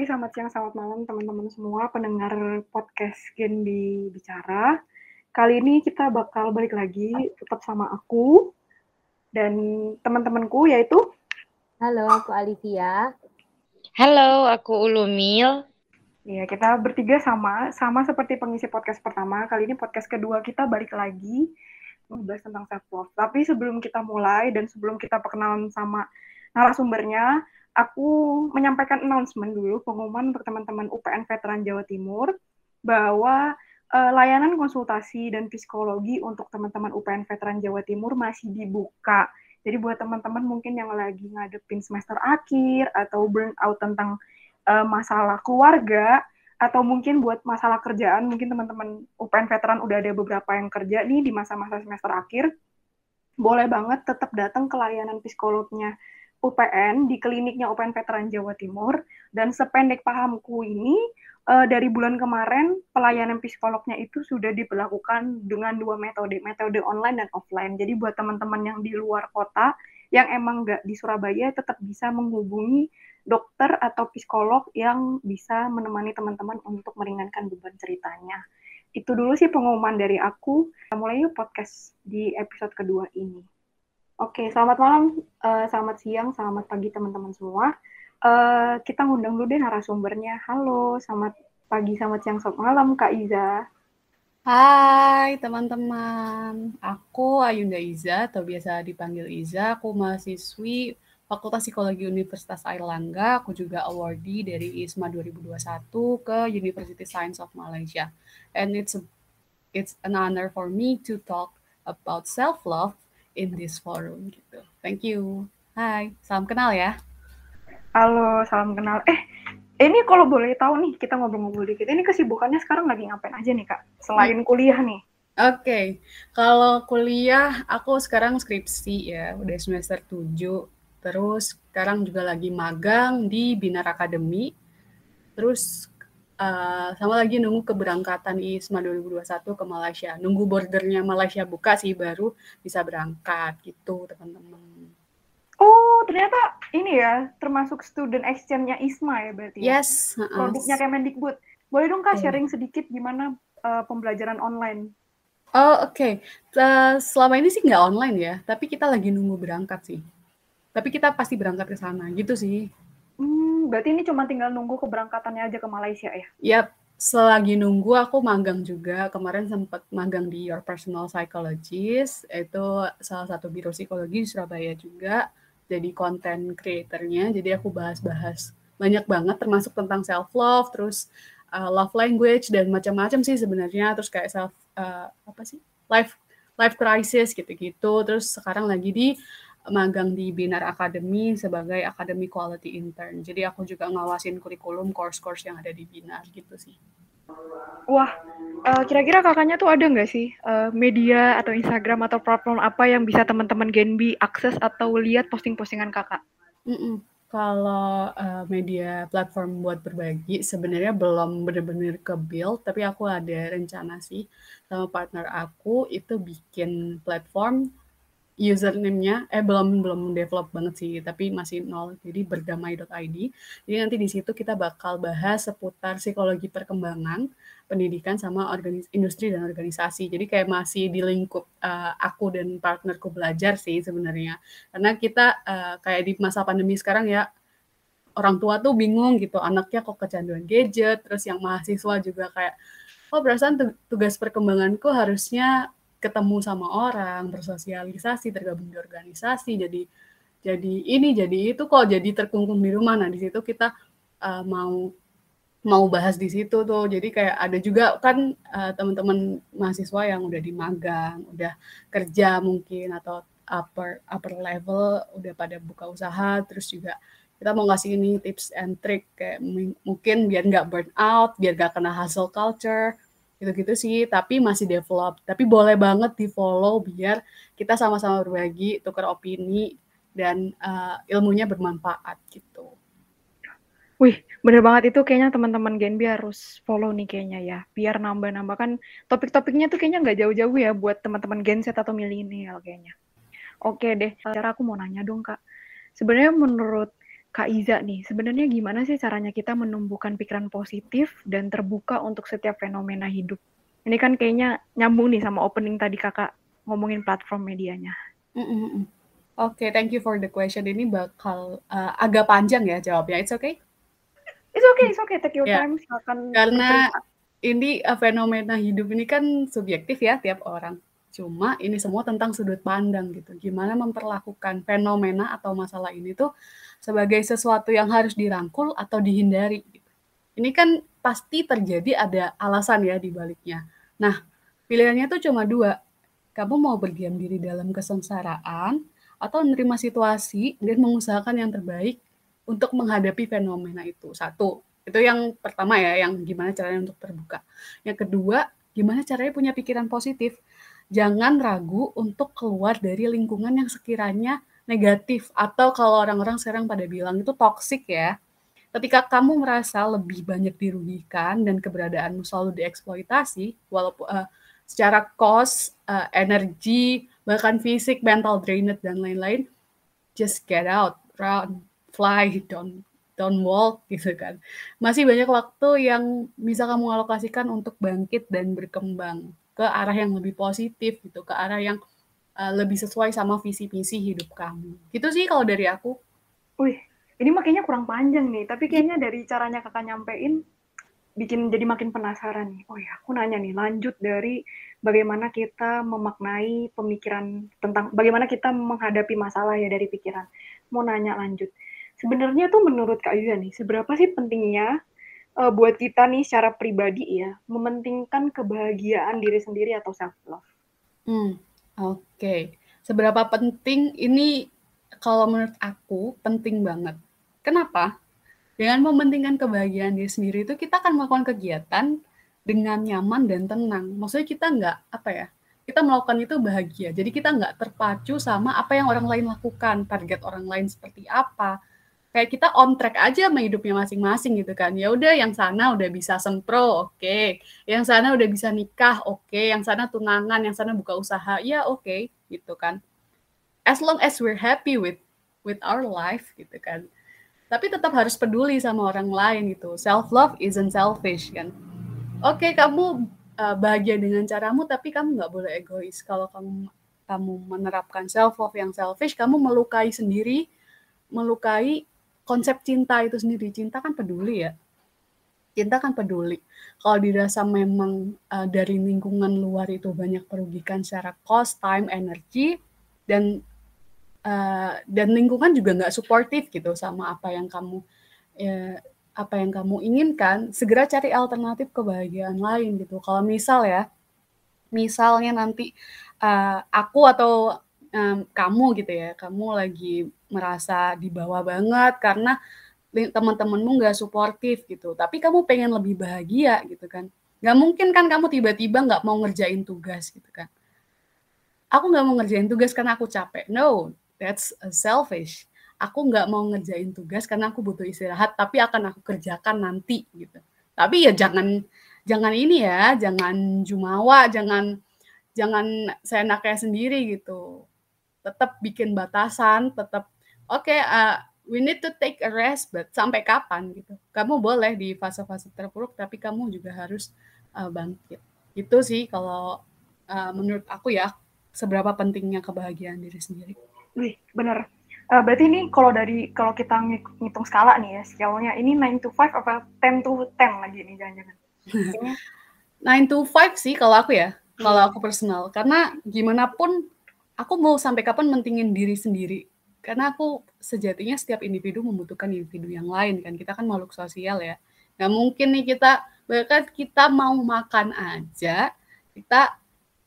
pagi, selamat siang, selamat malam teman-teman semua pendengar podcast Genbi Bicara. Kali ini kita bakal balik lagi tetap sama aku dan teman-temanku yaitu Halo, aku Alivia. Halo, aku Ulumil. Ya, kita bertiga sama, sama seperti pengisi podcast pertama. Kali ini podcast kedua kita balik lagi membahas tentang self love. Tapi sebelum kita mulai dan sebelum kita perkenalan sama narasumbernya, aku menyampaikan announcement dulu pengumuman untuk teman-teman UPN Veteran Jawa Timur bahwa uh, layanan konsultasi dan psikologi untuk teman-teman UPN Veteran Jawa Timur masih dibuka. Jadi buat teman-teman mungkin yang lagi ngadepin semester akhir atau burnout tentang uh, masalah keluarga atau mungkin buat masalah kerjaan, mungkin teman-teman UPN Veteran udah ada beberapa yang kerja nih di masa-masa semester akhir, boleh banget tetap datang ke layanan psikolognya UPN di kliniknya UPN Veteran Jawa Timur dan sependek pahamku ini uh, dari bulan kemarin pelayanan psikolognya itu sudah diberlakukan dengan dua metode, metode online dan offline. Jadi buat teman-teman yang di luar kota yang emang nggak di Surabaya tetap bisa menghubungi dokter atau psikolog yang bisa menemani teman-teman untuk meringankan beban ceritanya. Itu dulu sih pengumuman dari aku. Mulai yuk podcast di episode kedua ini. Oke, selamat malam, uh, selamat siang, selamat pagi teman-teman semua. Uh, kita ngundang dulu deh narasumbernya. Halo, selamat pagi, selamat siang, selamat malam, Kak Iza. Hai teman-teman, aku Ayunda Iza atau biasa dipanggil Iza. Aku mahasiswi Fakultas Psikologi Universitas Airlangga. Aku juga awardee dari ISMA 2021 ke University Science of Malaysia. And it's a, it's an honor for me to talk about self love in this forum gitu. Thank you. Hai, salam kenal ya. Halo, salam kenal. Eh, ini kalau boleh tahu nih, kita ngobrol-ngobrol dikit. Ini kesibukannya sekarang lagi ngapain aja nih, Kak? Selain hmm. kuliah nih. Oke, okay. kalau kuliah aku sekarang skripsi ya, udah semester 7. Terus sekarang juga lagi magang di Binar Academy. Terus uh, sama lagi nunggu keberangkatan ISMA 2021 ke Malaysia. Nunggu bordernya Malaysia buka sih baru bisa berangkat gitu teman-teman. Oh ternyata ini ya termasuk student exchange-nya ISMA ya berarti. Ya? Yes. Produknya Kemendikbud. Boleh dong kak sharing sedikit gimana uh, pembelajaran online? Oh oke, okay. uh, selama ini sih nggak online ya, tapi kita lagi nunggu berangkat sih. Tapi kita pasti berangkat ke sana gitu sih. Hmm, berarti ini cuma tinggal nunggu keberangkatannya aja ke Malaysia ya? Yap, selagi nunggu aku magang juga. Kemarin sempat magang di Your Personal Psychologist, itu salah satu biro psikologi di Surabaya juga. Jadi konten creatornya, jadi aku bahas-bahas banyak banget termasuk tentang self love, terus uh, love language dan macam-macam sih sebenarnya. Terus kayak self uh, apa sih life life crisis gitu-gitu. Terus sekarang lagi di magang di Binar Academy sebagai Academy Quality Intern. Jadi aku juga ngawasin kurikulum course-course yang ada di Binar gitu sih. Wah, uh, kira-kira kakaknya tuh ada nggak sih uh, media atau Instagram atau platform apa yang bisa teman-teman Genbi akses atau lihat posting-postingan kakak? Mm -mm. Kalau uh, media platform buat berbagi sebenarnya belum benar-benar ke build, tapi aku ada rencana sih sama partner aku itu bikin platform username-nya. Eh belum belum develop banget sih tapi masih nol. Jadi berdamai.id jadi nanti di situ kita bakal bahas seputar psikologi perkembangan pendidikan sama organis industri dan organisasi. Jadi kayak masih di lingkup uh, aku dan partnerku belajar sih sebenarnya. Karena kita uh, kayak di masa pandemi sekarang ya orang tua tuh bingung gitu anaknya kok kecanduan gadget terus yang mahasiswa juga kayak oh perasaan tugas perkembanganku harusnya ketemu sama orang, bersosialisasi, tergabung di organisasi, jadi jadi ini jadi itu kok jadi terkungkung di rumah. Nah, di situ kita uh, mau mau bahas di situ tuh. Jadi kayak ada juga kan uh, teman-teman mahasiswa yang udah di magang, udah kerja mungkin atau upper upper level udah pada buka usaha terus juga kita mau ngasih ini tips and trick kayak mungkin biar nggak burn out, biar nggak kena hustle culture, gitu-gitu sih tapi masih develop. Tapi boleh banget di follow biar kita sama-sama berbagi tukar opini dan uh, ilmunya bermanfaat gitu. Wih, bener banget itu kayaknya teman-teman Genbi harus follow nih kayaknya ya, biar nambah-nambah kan topik-topiknya tuh kayaknya nggak jauh-jauh ya buat teman-teman Genset atau milenial kayaknya. Oke deh, cara aku mau nanya dong kak, sebenarnya menurut Kak Iza nih, sebenarnya gimana sih caranya kita menumbuhkan pikiran positif dan terbuka untuk setiap fenomena hidup? Ini kan kayaknya nyambung nih sama opening tadi kakak ngomongin platform medianya. Mm -mm. Oke, okay, thank you for the question. Ini bakal uh, agak panjang ya jawabnya. It's okay? It's okay, it's okay. Take your yeah. time. Silakan. Karena ini uh, fenomena hidup ini kan subjektif ya tiap orang. Cuma ini semua tentang sudut pandang gitu. Gimana memperlakukan fenomena atau masalah ini tuh sebagai sesuatu yang harus dirangkul atau dihindari. Ini kan pasti terjadi ada alasan ya di baliknya. Nah, pilihannya tuh cuma dua. Kamu mau berdiam diri dalam kesengsaraan atau menerima situasi dan mengusahakan yang terbaik untuk menghadapi fenomena itu. Satu, itu yang pertama ya, yang gimana caranya untuk terbuka. Yang kedua, gimana caranya punya pikiran positif. Jangan ragu untuk keluar dari lingkungan yang sekiranya negatif atau kalau orang-orang sekarang pada bilang itu toxic ya. Ketika kamu merasa lebih banyak dirugikan dan keberadaanmu selalu dieksploitasi, walaupun uh, secara cost, uh, energi, bahkan fisik, mental drained dan lain-lain, just get out, run, fly, don't don't walk gitu kan. Masih banyak waktu yang bisa kamu alokasikan untuk bangkit dan berkembang ke arah yang lebih positif gitu, ke arah yang uh, lebih sesuai sama visi misi hidup kamu. Gitu sih kalau dari aku. Wih, ini makanya kurang panjang nih, tapi kayaknya dari caranya kakak nyampein bikin jadi makin penasaran nih. Oh ya, aku nanya nih, lanjut dari bagaimana kita memaknai pemikiran tentang bagaimana kita menghadapi masalah ya dari pikiran. Mau nanya lanjut. Sebenarnya tuh menurut Kak Yuya nih, seberapa sih pentingnya uh, buat kita nih secara pribadi ya, mementingkan kebahagiaan diri sendiri atau self love? Hmm, Oke, seberapa penting ini kalau menurut aku penting banget. Kenapa? Dengan mementingkan kebahagiaan diri sendiri itu kita akan melakukan kegiatan dengan nyaman dan tenang. Maksudnya kita nggak apa ya? Kita melakukan itu bahagia. Jadi kita nggak terpacu sama apa yang orang lain lakukan, target orang lain seperti apa, kayak kita on track aja sama hidupnya masing-masing gitu kan. Ya udah yang sana udah bisa sempro, oke. Okay. Yang sana udah bisa nikah, oke. Okay. Yang sana tunangan, yang sana buka usaha, ya oke okay, gitu kan. As long as we're happy with with our life gitu kan. Tapi tetap harus peduli sama orang lain gitu. Self love isn't selfish kan. Oke, okay, kamu uh, bahagia dengan caramu tapi kamu nggak boleh egois. Kalau kamu kamu menerapkan self love yang selfish, kamu melukai sendiri, melukai konsep cinta itu sendiri. Cinta kan peduli ya. Cinta kan peduli. Kalau dirasa memang uh, dari lingkungan luar itu banyak merugikan secara cost time energi dan uh, dan lingkungan juga nggak suportif gitu sama apa yang kamu ya, apa yang kamu inginkan segera cari alternatif kebahagiaan lain gitu. Kalau misal ya misalnya nanti uh, aku atau um, kamu gitu ya, kamu lagi merasa di bawah banget karena teman-temanmu nggak suportif gitu, tapi kamu pengen lebih bahagia gitu kan. Nggak mungkin kan kamu tiba-tiba nggak mau ngerjain tugas gitu kan. Aku nggak mau ngerjain tugas karena aku capek. No, that's selfish. Aku nggak mau ngerjain tugas karena aku butuh istirahat, tapi akan aku kerjakan nanti gitu. Tapi ya jangan jangan ini ya, jangan jumawa, jangan jangan saya seenaknya sendiri gitu tetap bikin batasan, tetap oke okay, uh, we need to take a rest, but sampai kapan gitu? Kamu boleh di fase-fase terpuruk, tapi kamu juga harus uh, bangkit. Itu sih kalau uh, menurut aku ya seberapa pentingnya kebahagiaan diri sendiri. Wih, bener. Uh, berarti ini kalau dari kalau kita ngitung skala nih ya, scale-nya ini 9 to 5 apa 10 to 10 lagi nih jangan-jangan. 9 to 5 sih kalau aku ya, kalau aku personal. Karena gimana pun aku mau sampai kapan mentingin diri sendiri? Karena aku sejatinya setiap individu membutuhkan individu yang lain kan. Kita kan makhluk sosial ya. Nggak mungkin nih kita bahkan kita mau makan aja kita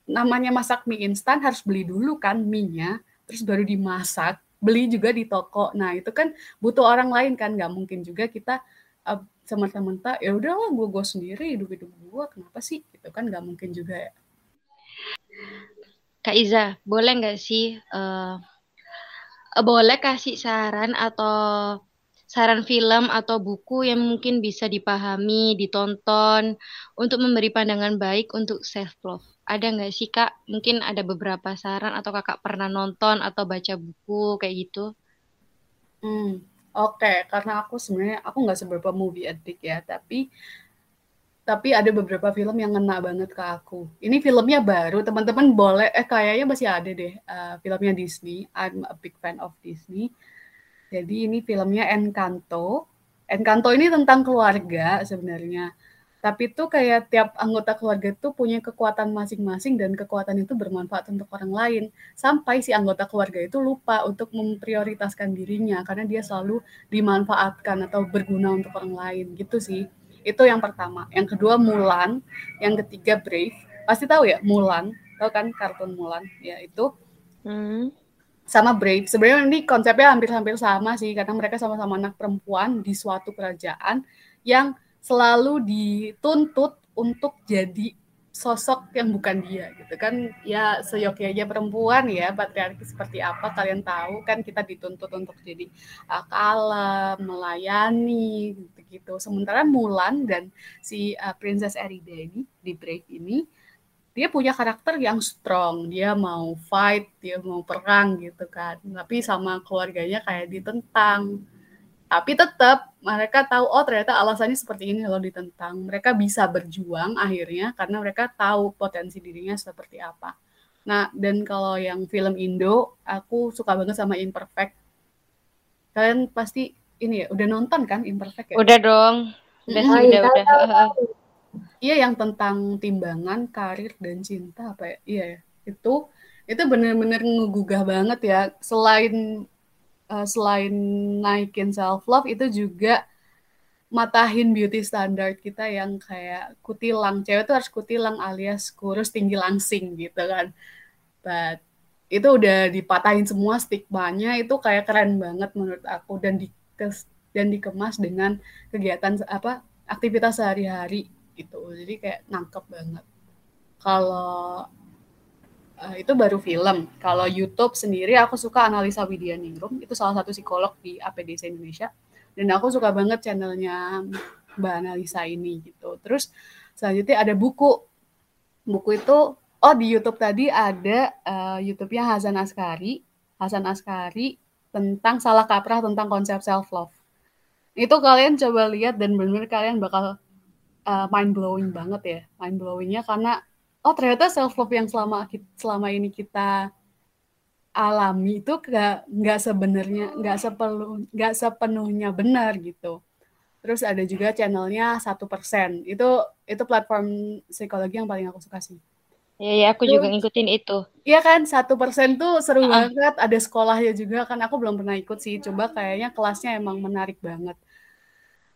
namanya masak mie instan harus beli dulu kan mie-nya terus baru dimasak beli juga di toko. Nah itu kan butuh orang lain kan. Nggak mungkin juga kita uh, semata-mata ya udahlah gue gue sendiri hidup hidup gue kenapa sih? Itu kan nggak mungkin juga ya Kak Iza, boleh nggak sih uh, boleh kasih saran atau saran film atau buku yang mungkin bisa dipahami, ditonton untuk memberi pandangan baik untuk self love. Ada nggak sih kak? Mungkin ada beberapa saran atau kakak pernah nonton atau baca buku kayak gitu? Hmm, Oke, karena aku sebenarnya aku nggak seberapa movie addict ya, tapi tapi ada beberapa film yang ngena banget ke aku. Ini filmnya baru, teman-teman boleh eh kayaknya masih ada deh uh, filmnya Disney. I'm a big fan of Disney. Jadi ini filmnya Encanto. Encanto ini tentang keluarga sebenarnya. Tapi itu kayak tiap anggota keluarga itu punya kekuatan masing-masing dan kekuatan itu bermanfaat untuk orang lain. Sampai si anggota keluarga itu lupa untuk memprioritaskan dirinya karena dia selalu dimanfaatkan atau berguna untuk orang lain gitu sih itu yang pertama. Yang kedua Mulan, yang ketiga Brave. Pasti tahu ya Mulan, tahu kan kartun Mulan? Ya itu. Hmm. Sama Brave. Sebenarnya ini konsepnya hampir-hampir sama sih karena mereka sama-sama anak perempuan di suatu kerajaan yang selalu dituntut untuk jadi sosok yang bukan dia gitu kan ya seyogyanya perempuan ya patriarki seperti apa kalian tahu kan kita dituntut untuk jadi uh, kalem melayani gitu gitu. Sementara Mulan dan si uh, Princess Erida ini di Brave ini dia punya karakter yang strong. Dia mau fight dia mau perang gitu kan. Tapi sama keluarganya kayak ditentang. Tapi tetap mereka tahu oh ternyata alasannya seperti ini kalau ditentang. Mereka bisa berjuang akhirnya karena mereka tahu potensi dirinya seperti apa. Nah dan kalau yang film Indo aku suka banget sama Imperfect. Kalian pasti ini ya udah nonton kan Imperfect ya? Udah dong. Udah hmm. udah udah. iya yang tentang timbangan karir dan cinta apa ya? Iya ya. itu itu bener-bener ngegugah banget ya. Selain uh, selain naikin self love itu juga matahin beauty standard kita yang kayak kutilang. Cewek tuh harus kutilang alias kurus tinggi langsing gitu kan. But itu udah dipatahin semua stigmanya itu kayak keren banget menurut aku. Dan dikes dan dikemas dengan kegiatan apa aktivitas sehari-hari gitu jadi kayak nangkep banget kalau uh, itu baru film. Kalau YouTube sendiri aku suka analisa Widya Ningrum, itu salah satu psikolog di APDC Indonesia. Dan aku suka banget channelnya Mbak Analisa ini gitu. Terus selanjutnya ada buku. Buku itu oh di YouTube tadi ada uh, YouTube-nya Hasan Askari. Hasan Askari tentang salah kaprah tentang konsep self love. Itu kalian coba lihat dan benar-benar kalian bakal uh, mind blowing banget ya. Mind blowingnya karena oh ternyata self love yang selama selama ini kita alami itu nggak nggak sebenarnya nggak sepenuh nggak sepenuhnya benar gitu terus ada juga channelnya satu persen itu itu platform psikologi yang paling aku suka sih Iya, ya, aku juga ngikutin itu. Iya kan, satu persen tuh seru uh. banget. Ada sekolahnya juga kan. Aku belum pernah ikut sih. Coba kayaknya kelasnya emang menarik banget.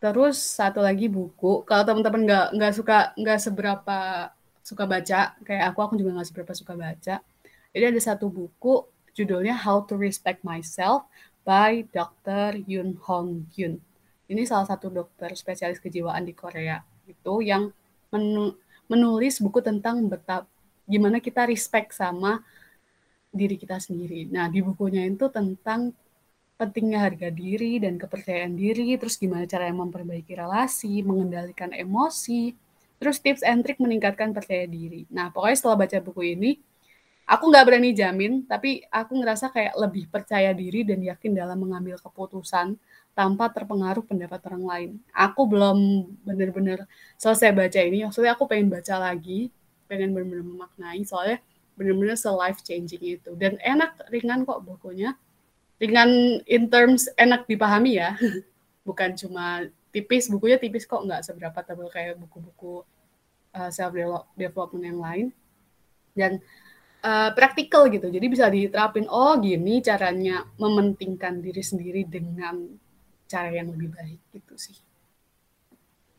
Terus satu lagi buku. Kalau teman-teman nggak nggak suka nggak seberapa suka baca kayak aku aku juga nggak seberapa suka baca jadi ada satu buku judulnya How to Respect Myself by Dr. Yoon Hong Kyun ini salah satu dokter spesialis kejiwaan di Korea itu yang menulis buku tentang betapa gimana kita respect sama diri kita sendiri. Nah, di bukunya itu tentang pentingnya harga diri dan kepercayaan diri, terus gimana cara memperbaiki relasi, mengendalikan emosi, Terus tips and trick meningkatkan percaya diri. Nah, pokoknya setelah baca buku ini, aku nggak berani jamin, tapi aku ngerasa kayak lebih percaya diri dan yakin dalam mengambil keputusan tanpa terpengaruh pendapat orang lain. Aku belum benar-benar selesai baca ini, maksudnya aku pengen baca lagi, pengen benar-benar memaknai, soalnya benar-benar se-life changing itu. Dan enak, ringan kok bukunya. Ringan in terms enak dipahami ya, bukan cuma tipis bukunya tipis kok. Nggak seberapa tebal kayak buku-buku uh, self development yang lain. Dan uh, praktikal gitu. Jadi bisa diterapin oh gini caranya mementingkan diri sendiri dengan cara yang lebih baik gitu sih.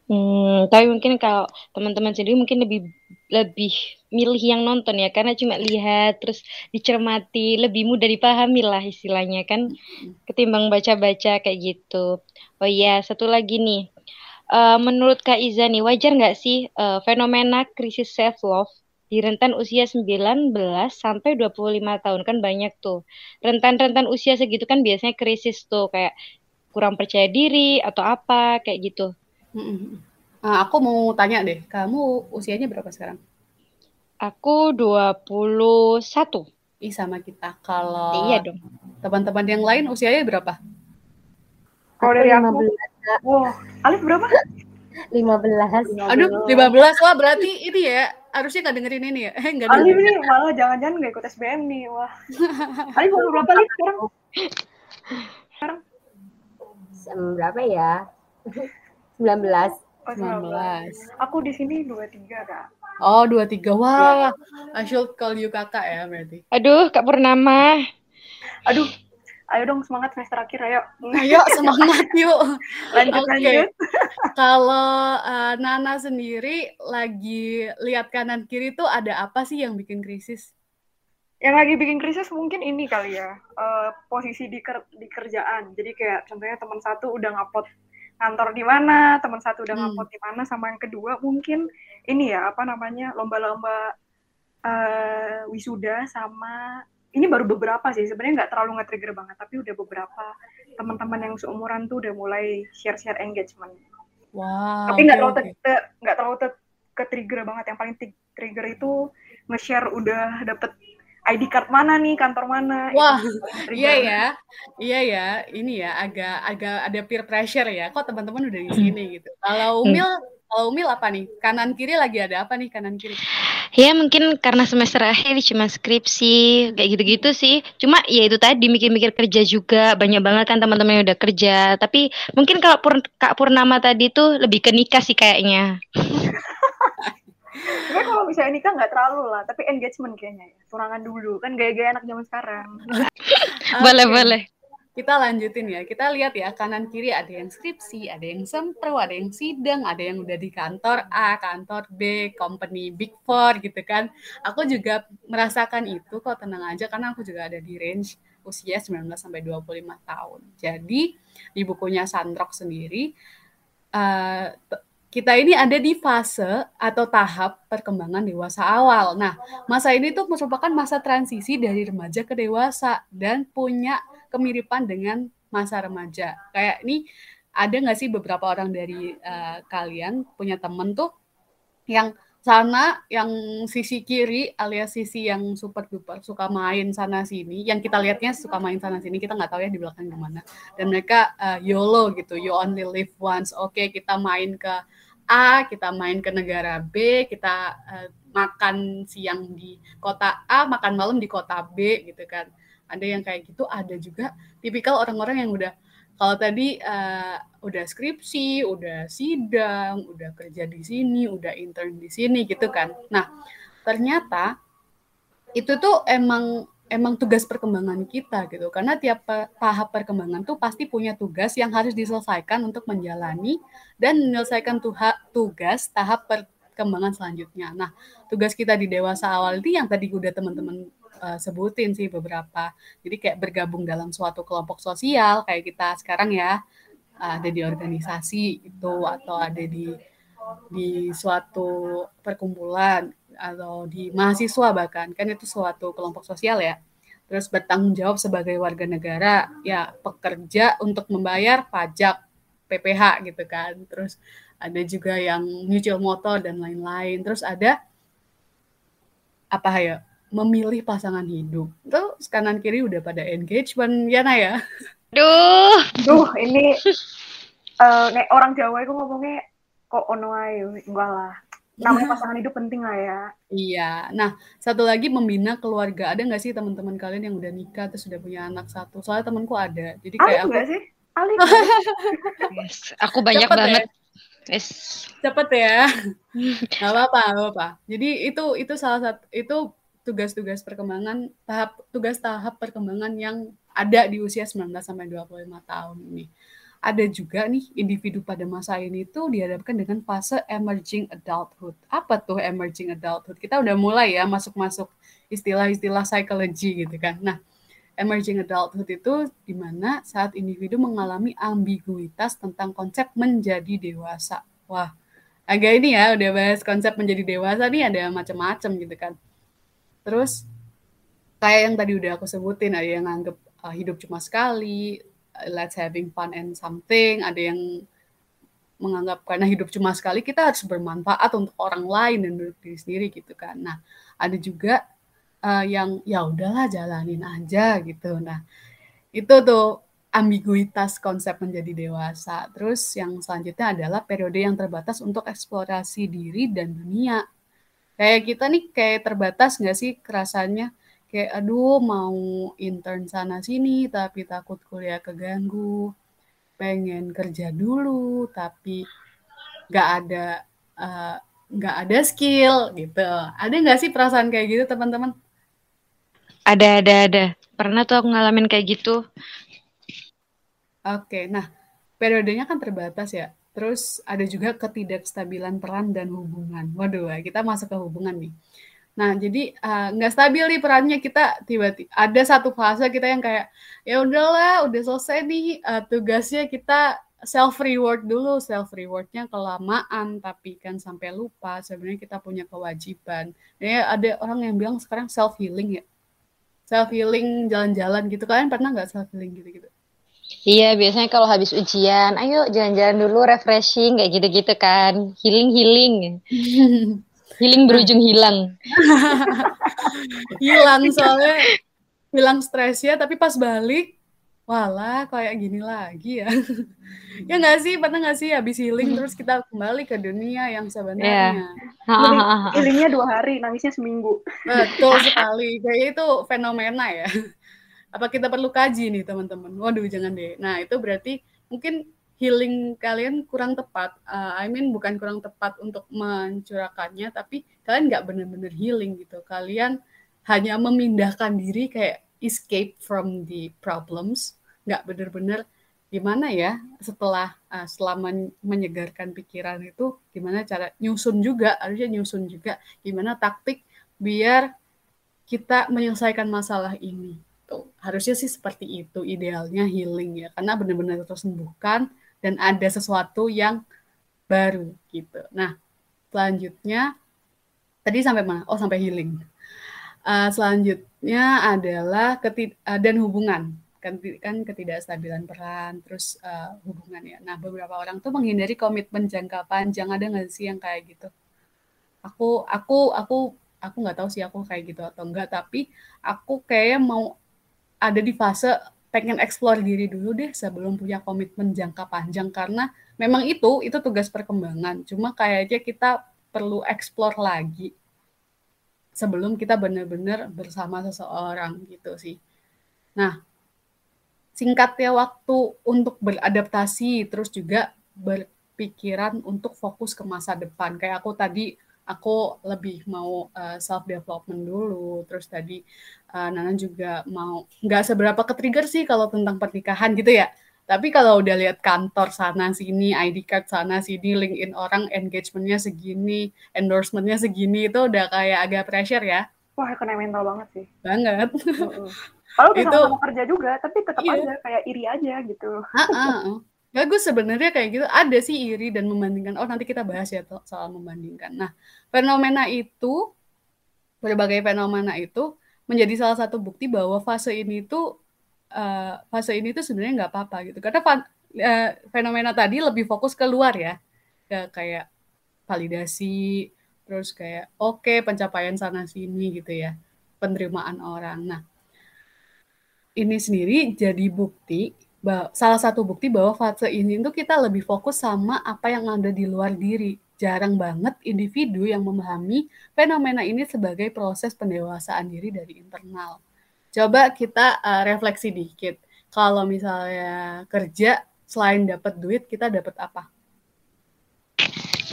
Hmm, tapi mungkin kalau teman-teman sendiri mungkin lebih lebih milih yang nonton ya karena cuma lihat terus dicermati lebih mudah dipahami lah istilahnya kan ketimbang baca-baca kayak gitu. Oh iya satu lagi nih uh, menurut Kak Iza nih wajar nggak sih uh, fenomena krisis self love di rentan usia 19 sampai 25 tahun kan banyak tuh. Rentan-rentan usia segitu kan biasanya krisis tuh kayak kurang percaya diri atau apa kayak gitu. Nah, aku mau tanya deh, kamu usianya berapa sekarang? Aku 21. Ih, sama kita. Kalau Iya dong. teman-teman yang lain usianya berapa? Kalau dari aku, wow, Alif berapa? 15. Aduh, 15. Wah, berarti ini ya, harusnya nggak dengerin ini ya. Eh, nggak Alif nih malah jangan-jangan nggak ikut SBM nih, wah. Alif umur berapa Alif sekarang? Sekarang? Berapa ya? 19. Oh, 19. Aku di sini 23 kak. Oh, 23. Wah, I should call you kakak ya berarti. Aduh, Kak Purnama. Aduh, ayo dong semangat semester akhir ayo. Ayo, semangat yuk. Lanjut Oke. lanjut. Kalau eh, Nana sendiri lagi lihat kanan kiri tuh ada apa sih yang bikin krisis? Yang lagi bikin krisis mungkin ini kali ya, eh, posisi di, ker- di kerjaan. Jadi kayak contohnya teman satu udah ngupload kantor di mana, teman satu udah Hmm. ngupload di mana, sama yang kedua mungkin ini ya apa namanya lomba-lomba eh, wisuda sama ini baru beberapa sih sebenarnya nggak terlalu nge-trigger banget tapi udah beberapa teman-teman yang seumuran tuh udah mulai share-share engagement. Wah, tapi nggak oke, terlalu te- nggak terlalu te- ke trigger banget yang paling trigger itu nge-share udah dapet ID card mana nih kantor mana Wah. Iya ya, iya ya, ini ya agak agak ada peer pressure ya. Kok teman-teman udah di sini gitu. Kalau Umil, kalau Umil apa nih? Kanan kiri lagi ada apa nih kanan kiri? Ya mungkin karena semester akhir cuma skripsi kayak gitu-gitu sih. Cuma ya itu tadi mikir-mikir kerja juga banyak banget kan teman-teman yang udah kerja. Tapi mungkin kalau Pur- Kak Purnama tadi tuh lebih ke nikah sih kayaknya. Sebenarnya kalau misalnya nikah nggak terlalu lah tapi engagement kayaknya ya tunangan dulu kan gaya-gaya anak zaman sekarang Boleh Oke, boleh. Kita lanjutin ya. Kita lihat ya kanan kiri ada yang skripsi, ada yang sempro, ada yang sidang, ada yang udah di kantor A, kantor B, company Big Four gitu kan. Aku juga merasakan itu kok tenang aja karena aku juga ada di range usia 19 sampai 25 tahun. Jadi di bukunya Sandrock sendiri eh, t- kita ini ada di fase atau tahap perkembangan dewasa awal. Nah, masa ini tuh merupakan masa transisi dari remaja ke dewasa dan punya kemiripan dengan masa remaja. Kayak ini ada nggak sih beberapa orang dari eh, kalian punya temen tuh yang sana yang sisi kiri alias sisi yang super duper suka main sana sini yang kita lihatnya suka main sana sini kita nggak tahu ya di belakang gimana dan mereka eh, YOLO gitu you only live once oke kita main ke A kita main ke negara B kita eh, makan siang di kota A makan malam di kota B gitu kan ada yang kayak gitu ada juga tipikal orang-orang yang udah kalau tadi eh, udah skripsi, udah sidang, udah kerja di sini, udah intern di sini gitu kan. Nah, ternyata itu tuh emang emang tugas perkembangan kita gitu. Karena tiap tahap perkembangan tuh pasti punya tugas yang harus diselesaikan untuk menjalani dan menyelesaikan tuha- tugas tahap perkembangan selanjutnya. Nah, tugas kita di dewasa awal ini yang tadi udah teman-teman eh, sebutin sih beberapa. Jadi kayak bergabung dalam suatu kelompok sosial kayak kita sekarang ya ada di organisasi itu atau ada di di suatu perkumpulan atau di mahasiswa bahkan kan itu suatu kelompok sosial ya. Terus bertanggung jawab sebagai warga negara ya pekerja untuk membayar pajak PPH gitu kan. Terus ada juga yang nyicil motor dan lain-lain. Terus ada apa ya memilih pasangan hidup. Terus kanan kiri udah pada engagement ya Nah ya. Duh, Duh, ini eh nek orang Jawa itu ngomongnya kok ono ae? Enggak lah. Namanya pasangan hidup penting lah ya. Iya. Nah, satu lagi membina keluarga. Ada nggak sih teman-teman kalian yang udah nikah terus sudah punya anak satu? Soalnya temanku ada. Jadi Alif kayak aku enggak sih? Alif nggak sih? yes, aku banyak Cepet ya? banget. Yes. cepet ya. Nggak apa-apa, nggak apa-apa. Jadi itu itu salah satu itu tugas-tugas perkembangan tahap tugas tahap perkembangan yang ada di usia 19 sampai 25 tahun ini. Ada juga nih individu pada masa ini tuh dihadapkan dengan fase emerging adulthood. Apa tuh emerging adulthood? Kita udah mulai ya masuk-masuk istilah-istilah psikologi gitu kan. Nah, emerging adulthood itu di mana saat individu mengalami ambiguitas tentang konsep menjadi dewasa. Wah, agak ini ya udah bahas konsep menjadi dewasa nih ada macam-macam gitu kan. Terus kayak yang tadi udah aku sebutin ada yang nganggep uh, hidup cuma sekali, let's having fun and something, ada yang menganggap karena hidup cuma sekali kita harus bermanfaat untuk orang lain dan untuk diri sendiri gitu kan. Nah, ada juga uh, yang ya udahlah jalanin aja gitu. Nah, itu tuh ambiguitas konsep menjadi dewasa. Terus yang selanjutnya adalah periode yang terbatas untuk eksplorasi diri dan dunia. Kayak kita nih kayak terbatas nggak sih kerasanya? Kayak aduh mau intern sana sini tapi takut kuliah keganggu. Pengen kerja dulu tapi nggak ada uh, nggak ada skill gitu. Ada nggak sih perasaan kayak gitu teman-teman? Ada, ada, ada. Pernah tuh aku ngalamin kayak gitu. Oke, nah periodenya kan terbatas ya. Terus ada juga ketidakstabilan peran dan hubungan. Waduh, kita masuk ke hubungan nih. Nah, jadi uh, nggak stabil nih perannya kita tiba-tiba ada satu fase kita yang kayak ya udahlah, udah selesai nih uh, tugasnya kita self reward dulu, self rewardnya kelamaan tapi kan sampai lupa sebenarnya kita punya kewajiban. Ya ada orang yang bilang sekarang self healing ya, self healing jalan-jalan gitu. Kalian pernah nggak self healing gitu-gitu? Iya, biasanya kalau habis ujian, ayo jalan-jalan dulu, refreshing, kayak gitu-gitu kan. Healing-healing. healing berujung hilang. hilang soalnya, hilang stresnya, tapi pas balik, walah kayak gini lagi ya. ya nggak sih, pernah nggak sih habis healing terus kita kembali ke dunia yang sebenarnya. Yeah. Healingnya dua hari, nangisnya seminggu. Betul sekali, kayak itu fenomena ya apa kita perlu kaji nih teman-teman waduh jangan deh nah itu berarti mungkin healing kalian kurang tepat. Uh, I mean bukan kurang tepat untuk mencurahkannya tapi kalian nggak benar-benar healing gitu. Kalian hanya memindahkan diri kayak escape from the problems. Nggak benar-benar gimana ya setelah uh, selama menyegarkan pikiran itu gimana cara nyusun juga harusnya nyusun juga gimana taktik biar kita menyelesaikan masalah ini. Gitu. Harusnya sih seperti itu idealnya healing ya, karena benar-benar tersembuhkan dan ada sesuatu yang baru gitu. Nah, selanjutnya tadi sampai mana? Oh, sampai healing. Uh, selanjutnya adalah ketid uh, dan hubungan kan, kan ketidakstabilan peran terus uh, hubungan ya. Nah beberapa orang tuh menghindari komitmen jangka panjang ada nggak sih yang kayak gitu? Aku aku aku aku nggak tahu sih aku kayak gitu atau enggak tapi aku kayak mau ada di fase pengen explore diri dulu deh sebelum punya komitmen jangka panjang. Karena memang itu itu tugas perkembangan. Cuma kayaknya kita perlu explore lagi sebelum kita benar-benar bersama seseorang gitu sih. Nah singkatnya waktu untuk beradaptasi terus juga berpikiran untuk fokus ke masa depan. Kayak aku tadi aku lebih mau eh, self development dulu. Terus tadi uh, Nana juga mau nggak seberapa ke trigger sih kalau tentang pernikahan gitu ya. Tapi kalau udah lihat kantor sana sini ID card sana sini LinkedIn orang engagementnya segini endorsementnya segini itu udah kayak agak pressure ya. Wah kena mental banget sih. Banget. Kalau kita mau kerja juga tapi tetap iya. aja kayak iri aja gitu. Ha -ha bagus sebenarnya kayak gitu ada sih iri dan membandingkan. Oh nanti kita bahas ya soal membandingkan. Nah fenomena itu berbagai fenomena itu menjadi salah satu bukti bahwa fase ini tuh uh, fase ini tuh sebenarnya nggak apa-apa gitu. Karena uh, fenomena tadi lebih fokus keluar ya. Ke kayak validasi terus kayak oke okay, pencapaian sana sini gitu ya. Penerimaan orang. Nah ini sendiri jadi bukti salah satu bukti bahwa fase ini tuh kita lebih fokus sama apa yang ada di luar diri. Jarang banget individu yang memahami fenomena ini sebagai proses pendewasaan diri dari internal. Coba kita uh, refleksi dikit. Kalau misalnya kerja selain dapat duit, kita dapat apa?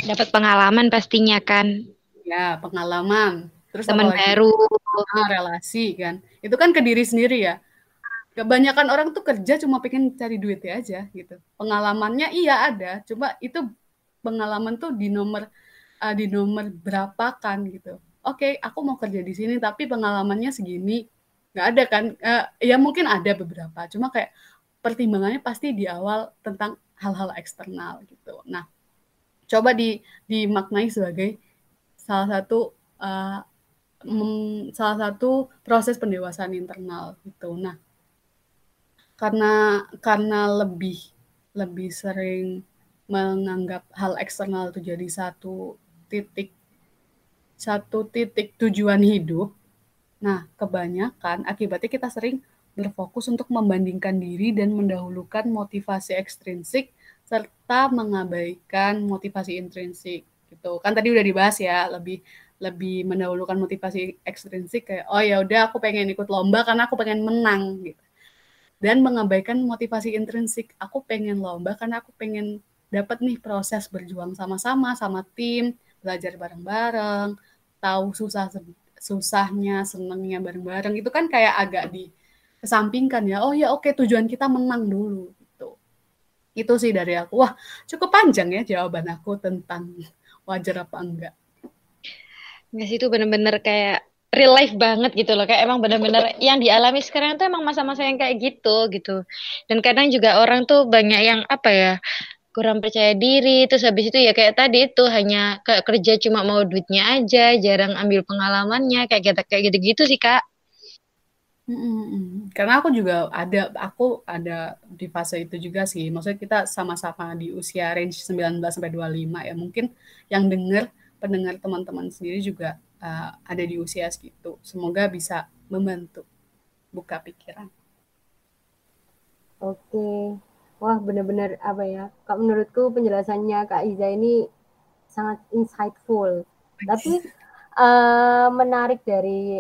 Dapat pengalaman pastinya kan. Ya, pengalaman. Terus teman baru, ah, relasi kan. Itu kan ke diri sendiri ya kebanyakan orang tuh kerja cuma pengen cari duit ya aja gitu. Pengalamannya iya ada, cuma itu pengalaman tuh di nomor uh, di nomor berapa kan gitu. Oke, okay, aku mau kerja di sini tapi pengalamannya segini. nggak ada kan? Uh, ya mungkin ada beberapa, cuma kayak pertimbangannya pasti di awal tentang hal-hal eksternal gitu. Nah, coba di dimaknai sebagai salah satu uh, salah satu proses pendewasaan internal gitu. Nah, karena karena lebih lebih sering menganggap hal eksternal itu jadi satu titik satu titik tujuan hidup. Nah, kebanyakan akibatnya kita sering berfokus untuk membandingkan diri dan mendahulukan motivasi ekstrinsik serta mengabaikan motivasi intrinsik gitu. Kan tadi udah dibahas ya, lebih lebih mendahulukan motivasi ekstrinsik kayak oh ya udah aku pengen ikut lomba karena aku pengen menang gitu. Dan mengabaikan motivasi intrinsik, aku pengen lomba karena aku pengen dapat nih proses berjuang sama-sama sama tim, belajar bareng-bareng, tahu susah susahnya, senangnya bareng-bareng itu kan kayak agak di kesampingkan ya. Oh ya oke tujuan kita menang dulu gitu. Itu sih dari aku. Wah, cukup panjang ya jawaban aku tentang wajar apa enggak. Nggak sih itu bener-bener kayak real life banget gitu loh kayak emang bener-bener yang dialami sekarang tuh emang masa-masa yang kayak gitu gitu dan kadang juga orang tuh banyak yang apa ya kurang percaya diri terus habis itu ya kayak tadi itu hanya kayak kerja cuma mau duitnya aja jarang ambil pengalamannya kayak gitu kayak gitu-gitu sih kak. Karena aku juga ada, aku ada di fase itu juga sih. Maksudnya kita sama-sama di usia range 19 sampai 25 ya. Mungkin yang denger, pendengar teman-teman sendiri juga uh, ada di usia segitu. Semoga bisa membantu buka pikiran. Oke. Wah, benar-benar apa ya? Kak menurutku penjelasannya Kak Iza ini sangat insightful. Tapi uh, menarik dari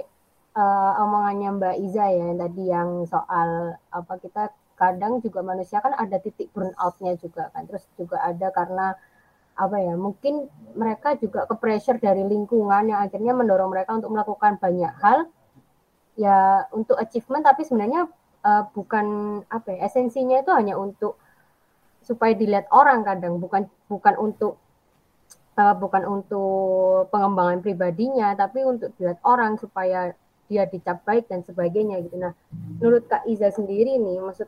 uh, omongannya Mbak Iza ya yang tadi yang soal apa kita kadang juga manusia kan ada titik burnoutnya juga kan. Terus juga ada karena apa ya? Mungkin mereka juga ke pressure dari lingkungan yang akhirnya mendorong mereka untuk melakukan banyak hal ya untuk achievement tapi sebenarnya uh, bukan apa ya esensinya itu hanya untuk supaya dilihat orang kadang bukan bukan untuk uh, bukan untuk pengembangan pribadinya tapi untuk dilihat orang supaya dia dicap baik dan sebagainya gitu. Nah menurut Kak Iza sendiri nih maksud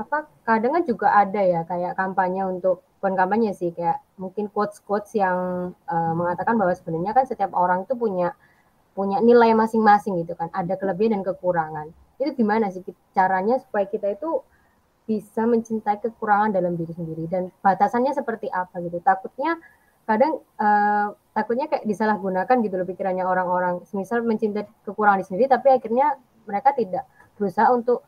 apa kadang kan juga ada ya kayak kampanye untuk bukan kampanye sih kayak mungkin quotes quotes yang uh, mengatakan bahwa sebenarnya kan setiap orang itu punya punya nilai masing-masing gitu kan. Ada kelebihan dan kekurangan itu gimana sih caranya supaya kita itu bisa mencintai kekurangan dalam diri sendiri dan batasannya seperti apa gitu takutnya kadang uh, takutnya kayak disalahgunakan gitu loh pikirannya orang-orang misal mencintai kekurangan di sendiri tapi akhirnya mereka tidak berusaha untuk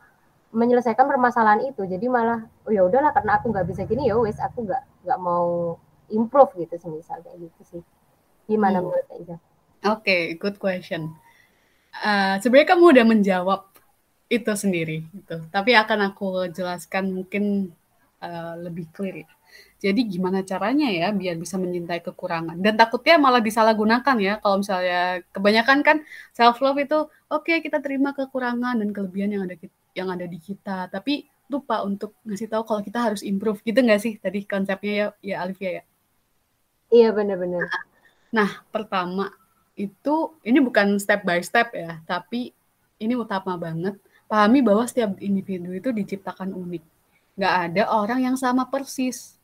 menyelesaikan permasalahan itu jadi malah oh ya udahlah karena aku nggak bisa gini ya wes aku nggak nggak mau improve gitu semisal kayak gitu sih gimana hmm. menurut Iza? Oke, okay, good question. Uh, sebenarnya kamu udah menjawab itu sendiri gitu. Tapi akan aku jelaskan mungkin uh, lebih clear ya. Jadi gimana caranya ya biar bisa mencintai kekurangan dan takutnya malah disalahgunakan ya kalau misalnya kebanyakan kan self love itu oke okay, kita terima kekurangan dan kelebihan yang ada yang ada di kita tapi lupa untuk ngasih tahu kalau kita harus improve gitu nggak sih tadi konsepnya ya ya Alivia ya? Iya benar-benar. Nah pertama itu ini bukan step by step ya tapi ini utama banget Pahami bahwa setiap individu itu diciptakan unik. Nggak ada orang yang sama persis.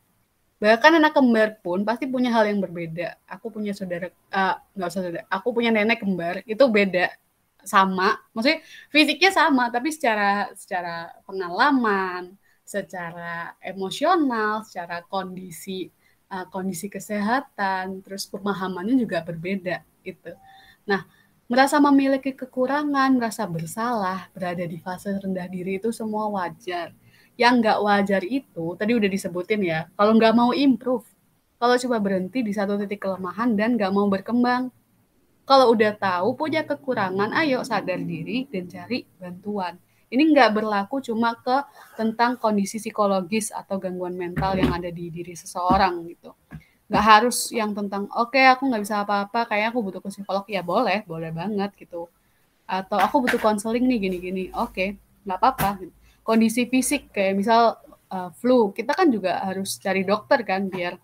Bahkan anak kembar pun pasti punya hal yang berbeda. Aku punya saudara, uh, nggak usah saudara, aku punya nenek kembar, itu beda sama. Maksudnya fisiknya sama, tapi secara secara pengalaman, secara emosional, secara kondisi uh, kondisi kesehatan, terus pemahamannya juga berbeda gitu. Nah, Merasa memiliki kekurangan, merasa bersalah, berada di fase rendah diri itu semua wajar. Yang nggak wajar itu, tadi udah disebutin ya, kalau nggak mau improve, kalau coba berhenti di satu titik kelemahan dan nggak mau berkembang. Kalau udah tahu punya kekurangan, ayo sadar diri dan cari bantuan. Ini nggak berlaku cuma ke tentang kondisi psikologis atau gangguan mental yang ada di diri seseorang gitu nggak harus yang tentang oke okay, aku nggak bisa apa-apa kayak aku butuh ke psikolog. Ya boleh boleh banget gitu. Atau aku butuh konseling nih gini-gini. Oke okay, nggak apa-apa. Kondisi fisik kayak misal uh, flu kita kan juga harus cari dokter kan biar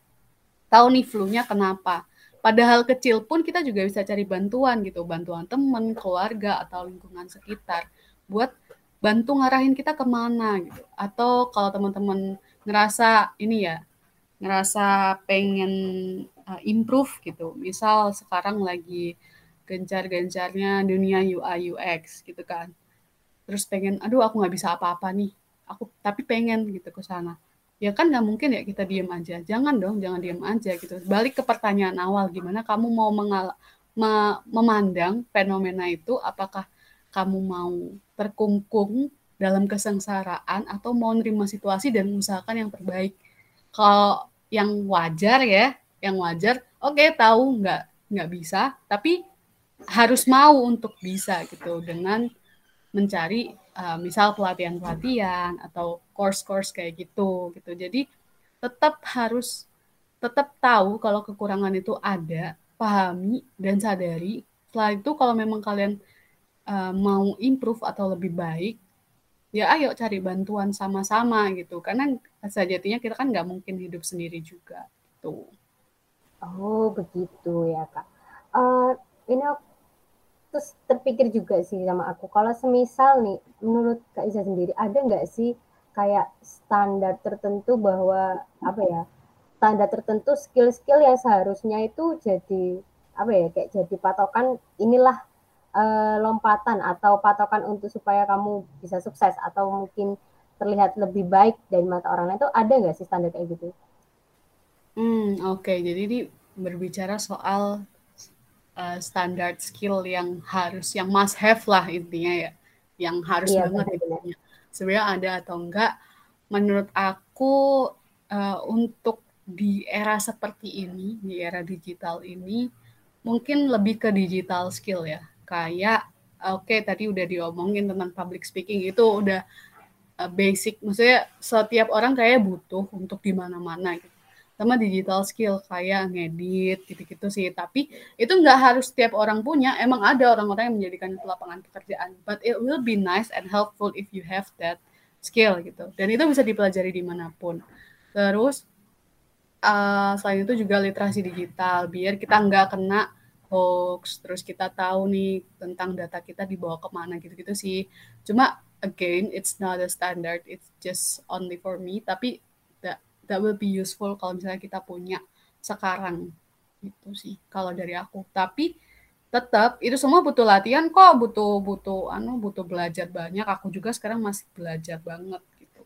tahu nih flu-nya kenapa. Padahal kecil pun kita juga bisa cari bantuan gitu. Bantuan teman keluarga atau lingkungan sekitar. Buat bantu ngarahin kita ke mana gitu. Atau kalau teman-teman ngerasa ini ya ngerasa pengen uh, improve gitu. Misal sekarang lagi gencar-gencarnya dunia UI UX gitu kan. Terus pengen, aduh aku nggak bisa apa-apa nih. Aku tapi pengen gitu ke sana. Ya kan nggak mungkin ya kita diem aja. Jangan dong, jangan diem aja gitu. Balik ke pertanyaan awal, gimana kamu mau mengal me memandang fenomena itu? Apakah kamu mau terkungkung dalam kesengsaraan atau mau nerima situasi dan mengusahakan yang terbaik. Kalau yang wajar ya, yang wajar, oke okay, tahu nggak nggak bisa, tapi harus mau untuk bisa gitu dengan mencari uh, misal pelatihan-pelatihan atau course-course kayak gitu gitu. Jadi tetap harus tetap tahu kalau kekurangan itu ada, pahami dan sadari. Setelah itu kalau memang kalian uh, mau improve atau lebih baik, ya ayo cari bantuan sama-sama gitu. Karena sejatinya kita kan nggak mungkin hidup sendiri juga gitu. Oh begitu ya kak. Uh, ini terus terpikir juga sih sama aku kalau semisal nih menurut Kak Isa sendiri ada nggak sih kayak standar tertentu bahwa apa ya standar tertentu skill-skill yang seharusnya itu jadi apa ya kayak jadi patokan inilah uh, lompatan atau patokan untuk supaya kamu bisa sukses atau mungkin terlihat lebih baik dari mata orang lain itu ada nggak sih standar kayak gitu? Hmm oke. Okay. jadi ini berbicara soal uh, standar skill yang harus yang must have lah intinya ya. Yang harus iya, banget intinya. Sebenarnya ada atau enggak? Menurut aku uh, untuk di era seperti ini di era digital ini mungkin lebih ke digital skill ya kayak oke okay, tadi udah diomongin tentang public speaking itu udah uh, basic maksudnya setiap orang kayak butuh untuk di mana-mana gitu sama digital skill kayak ngedit gitu-gitu sih. Tapi itu nggak harus setiap orang punya. Emang ada orang-orang yang menjadikan itu lapangan pekerjaan. But it will be nice and helpful if you have that skill gitu. Dan itu bisa dipelajari di mana pun. Terus uh, selain itu juga literasi digital biar kita nggak kena hoax. Terus kita tahu nih tentang data kita dibawa ke mana gitu-gitu sih. Cuma again it's not a standard. It's just only for me. Tapi that will be useful kalau misalnya kita punya sekarang itu sih kalau dari aku tapi tetap itu semua butuh latihan kok butuh butuh anu butuh belajar banyak aku juga sekarang masih belajar banget gitu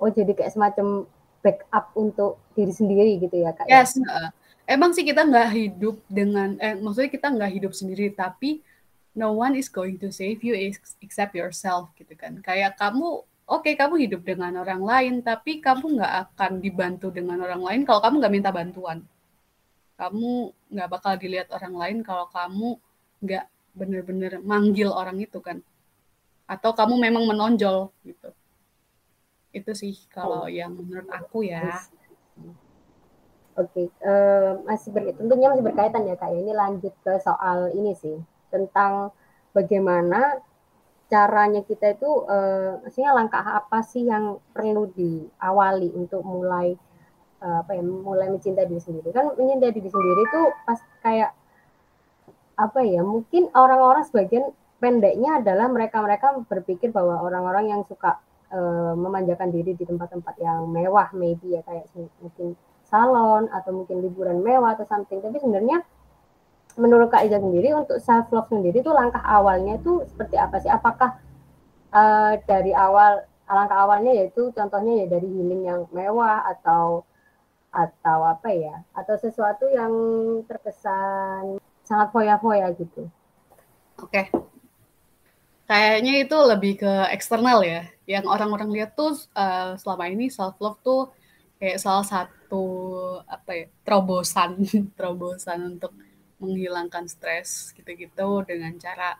oh jadi kayak semacam backup untuk diri sendiri gitu ya kak ya? yes ya? Emang sih kita nggak hidup dengan eh maksudnya kita nggak hidup sendiri tapi no one is going to save you except yourself gitu kan kayak kamu oke okay, kamu hidup dengan orang lain, tapi kamu nggak akan dibantu dengan orang lain kalau kamu nggak minta bantuan. Kamu nggak bakal dilihat orang lain kalau kamu nggak bener-bener manggil orang itu kan. Atau kamu memang menonjol gitu. Itu sih kalau oh. yang menurut aku ya. Oke, okay. uh, masih ber, tentunya masih berkaitan ya kak. Ya. Ini lanjut ke soal ini sih tentang bagaimana caranya kita itu uh, maksudnya langkah apa sih yang perlu diawali untuk mulai uh, apa ya mulai mencintai diri sendiri kan mencintai diri sendiri itu pas kayak apa ya mungkin orang-orang sebagian pendeknya adalah mereka-mereka berpikir bahwa orang-orang yang suka uh, memanjakan diri di tempat-tempat yang mewah maybe ya kayak mungkin salon atau mungkin liburan mewah atau something tapi sebenarnya menurut Kak Iza sendiri untuk self love sendiri itu langkah awalnya itu seperti apa sih? Apakah uh, dari awal langkah awalnya yaitu contohnya ya dari healing yang mewah atau atau apa ya? Atau sesuatu yang terkesan sangat foya-foya gitu. Oke. Okay. Kayaknya itu lebih ke eksternal ya. Yang orang-orang lihat tuh uh, selama ini self love tuh kayak salah satu apa ya terobosan terobosan untuk menghilangkan stres gitu-gitu dengan cara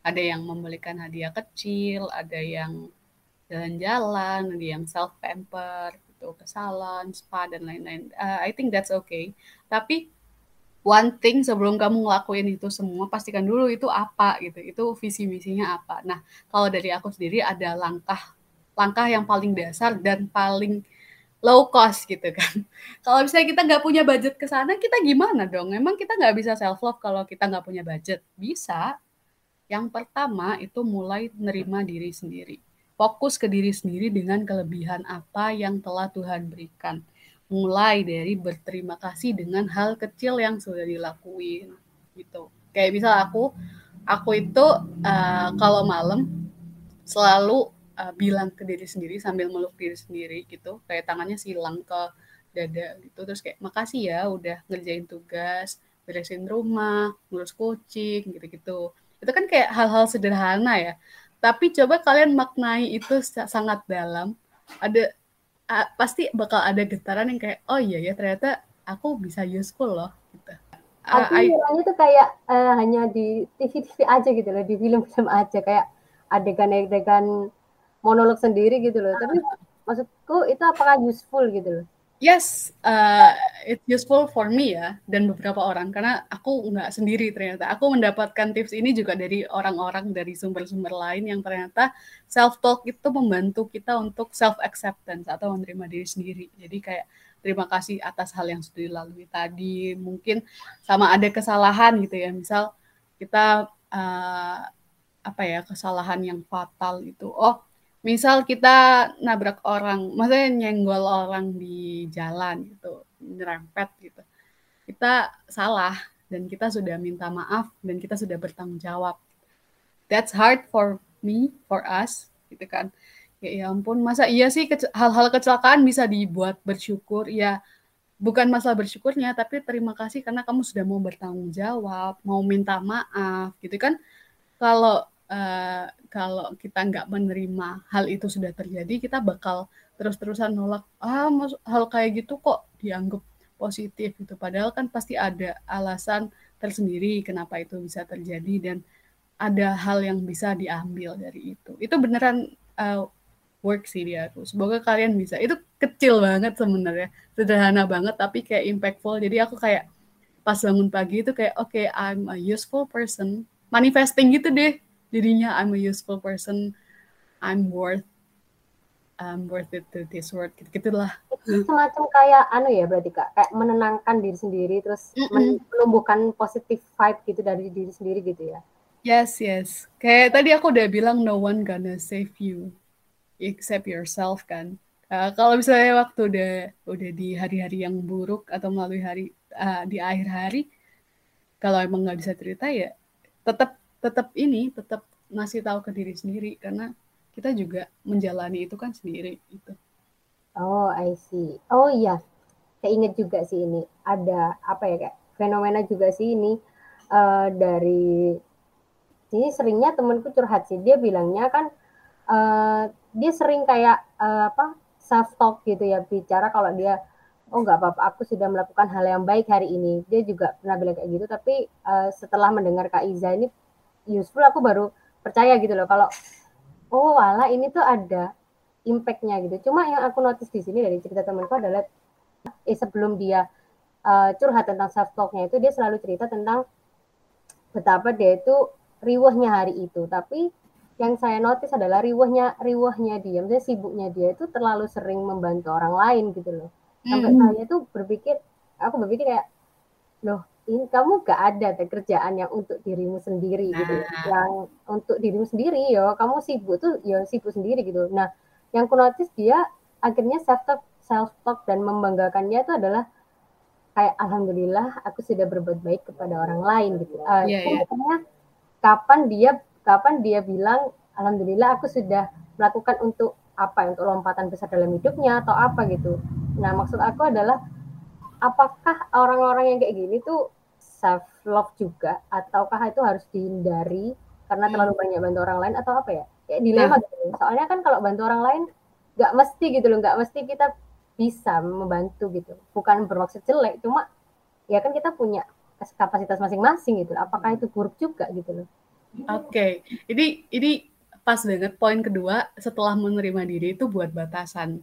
ada yang membelikan hadiah kecil, ada yang jalan-jalan, ada yang self pamper gitu ke salon, spa dan lain-lain. Uh, I think that's okay. Tapi one thing sebelum kamu ngelakuin itu semua pastikan dulu itu apa gitu. Itu visi misinya apa. Nah, kalau dari aku sendiri ada langkah langkah yang paling dasar dan paling low cost gitu kan. Kalau misalnya kita nggak punya budget ke sana, kita gimana dong? Emang kita nggak bisa self love kalau kita nggak punya budget? Bisa. Yang pertama itu mulai nerima diri sendiri. Fokus ke diri sendiri dengan kelebihan apa yang telah Tuhan berikan. Mulai dari berterima kasih dengan hal kecil yang sudah dilakuin gitu. Kayak misal aku, aku itu uh, kalau malam selalu uh, bilang ke diri sendiri sambil meluk diri sendiri gitu. Kayak tangannya silang ke dada gitu. Terus kayak makasih ya udah ngerjain tugas beresin rumah ngurus kucing gitu-gitu. Itu kan kayak hal-hal sederhana ya. Tapi coba kalian maknai itu sangat dalam. Ada uh, pasti bakal ada getaran yang kayak oh iya ya ternyata aku bisa useful loh gitu. Aku I, tuh kayak uh, hanya di TV-TV aja gitu loh di film-film aja. Kayak adegan-adegan monolog sendiri gitu loh tapi maksudku itu apakah useful gitu loh Yes, uh, it's useful for me ya dan beberapa orang karena aku nggak sendiri ternyata. Aku mendapatkan tips ini juga dari orang-orang dari sumber-sumber lain yang ternyata self talk itu membantu kita untuk self acceptance atau menerima diri sendiri. Jadi kayak terima kasih atas hal yang sudah dilalui tadi. Mungkin sama ada kesalahan gitu ya. Misal kita uh, apa ya kesalahan yang fatal itu. Oh misal kita nabrak orang, maksudnya nyenggol orang di jalan gitu, nyerempet gitu. Kita salah dan kita sudah minta maaf dan kita sudah bertanggung jawab. That's hard for me, for us, gitu kan. Ya, ya ampun, masa iya sih hal-hal kecelakaan bisa dibuat bersyukur? Ya, bukan masalah bersyukurnya, tapi terima kasih karena kamu sudah mau bertanggung jawab, mau minta maaf, gitu kan. Kalau uh, kalau kita nggak menerima hal itu sudah terjadi, kita bakal terus-terusan nolak. Ah, hal kayak gitu kok dianggap positif gitu. Padahal kan pasti ada alasan tersendiri kenapa itu bisa terjadi dan ada hal yang bisa diambil dari itu. Itu beneran uh, work sih di aku. Semoga kalian bisa. Itu kecil banget sebenarnya, sederhana banget tapi kayak impactful. Jadi aku kayak pas bangun pagi itu kayak oke okay, I'm a useful person, manifesting gitu deh jadinya I'm a useful person. I'm worth I'm worth it to this world. Gitu gitulah. Semacam kayak anu ya berarti kak? Kayak menenangkan diri sendiri terus mm -mm. menumbuhkan positive vibe gitu dari diri sendiri gitu ya? Yes yes. Kayak tadi aku udah bilang no one gonna save you except yourself kan? Uh, kalau misalnya waktu udah udah di hari-hari yang buruk atau melalui hari uh, di akhir hari kalau emang nggak bisa cerita ya tetap tetap ini tetap ngasih tahu ke diri sendiri karena kita juga menjalani itu kan sendiri itu. Oh, I see. Oh iya, saya ingat juga sih ini. Ada apa ya kayak fenomena juga sih ini. Uh, dari ini seringnya temanku curhat sih. Dia bilangnya kan uh, dia sering kayak uh, apa self talk gitu ya bicara kalau dia oh nggak apa-apa aku sudah melakukan hal yang baik hari ini. Dia juga pernah bilang kayak gitu tapi uh, setelah mendengar Kak Iza ini useful aku baru percaya gitu loh. Kalau oh wala ini tuh ada impactnya gitu. Cuma yang aku notice di sini dari cerita temanku adalah eh, sebelum dia uh, curhat tentang self talknya itu dia selalu cerita tentang betapa dia itu riwahnya hari itu. Tapi yang saya notice adalah riwahnya riwahnya dia maksudnya sibuknya dia itu terlalu sering membantu orang lain gitu loh. Sampai mm. saya tuh berpikir aku berpikir kayak loh ini kamu gak ada deh kerjaan yang untuk dirimu sendiri nah. gitu yang untuk dirimu sendiri yo kamu sibuk tuh ya sibuk sendiri gitu nah yang ku notice dia akhirnya self talk self talk dan membanggakannya itu adalah kayak alhamdulillah aku sudah berbuat baik kepada orang lain gitu uh, yeah, yeah. kapan dia kapan dia bilang alhamdulillah aku sudah melakukan untuk apa untuk lompatan besar dalam hidupnya atau apa gitu nah maksud aku adalah apakah orang-orang yang kayak gini tuh self love juga ataukah itu harus dihindari karena hmm. terlalu banyak bantu orang lain atau apa ya kayak dilema nah. gitu soalnya kan kalau bantu orang lain nggak mesti gitu loh nggak mesti kita bisa membantu gitu bukan bermaksud jelek cuma ya kan kita punya kapasitas masing-masing gitu apakah itu buruk juga gitu loh oke okay. ini ini pas banget poin kedua setelah menerima diri itu buat batasan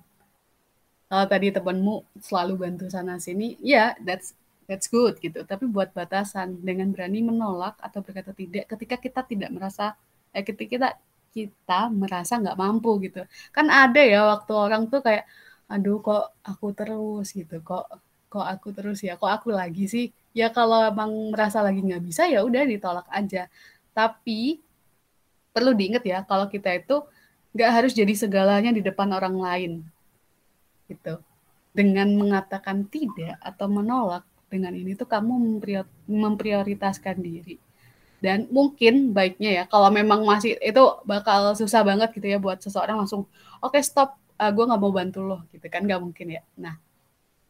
kalau tadi temanmu selalu bantu sana sini ya yeah, that's that's good gitu. Tapi buat batasan dengan berani menolak atau berkata tidak ketika kita tidak merasa eh ketika kita kita merasa nggak mampu gitu. Kan ada ya waktu orang tuh kayak aduh kok aku terus gitu. Kok kok aku terus ya, kok aku lagi sih? Ya kalau emang merasa lagi nggak bisa ya udah ditolak aja. Tapi perlu diingat ya kalau kita itu nggak harus jadi segalanya di depan orang lain gitu dengan mengatakan tidak atau menolak dengan ini tuh kamu memprioritaskan diri. Dan mungkin baiknya ya kalau memang masih itu bakal susah banget gitu ya buat seseorang langsung oke okay, stop uh, gue nggak mau bantu lo gitu kan nggak mungkin ya. Nah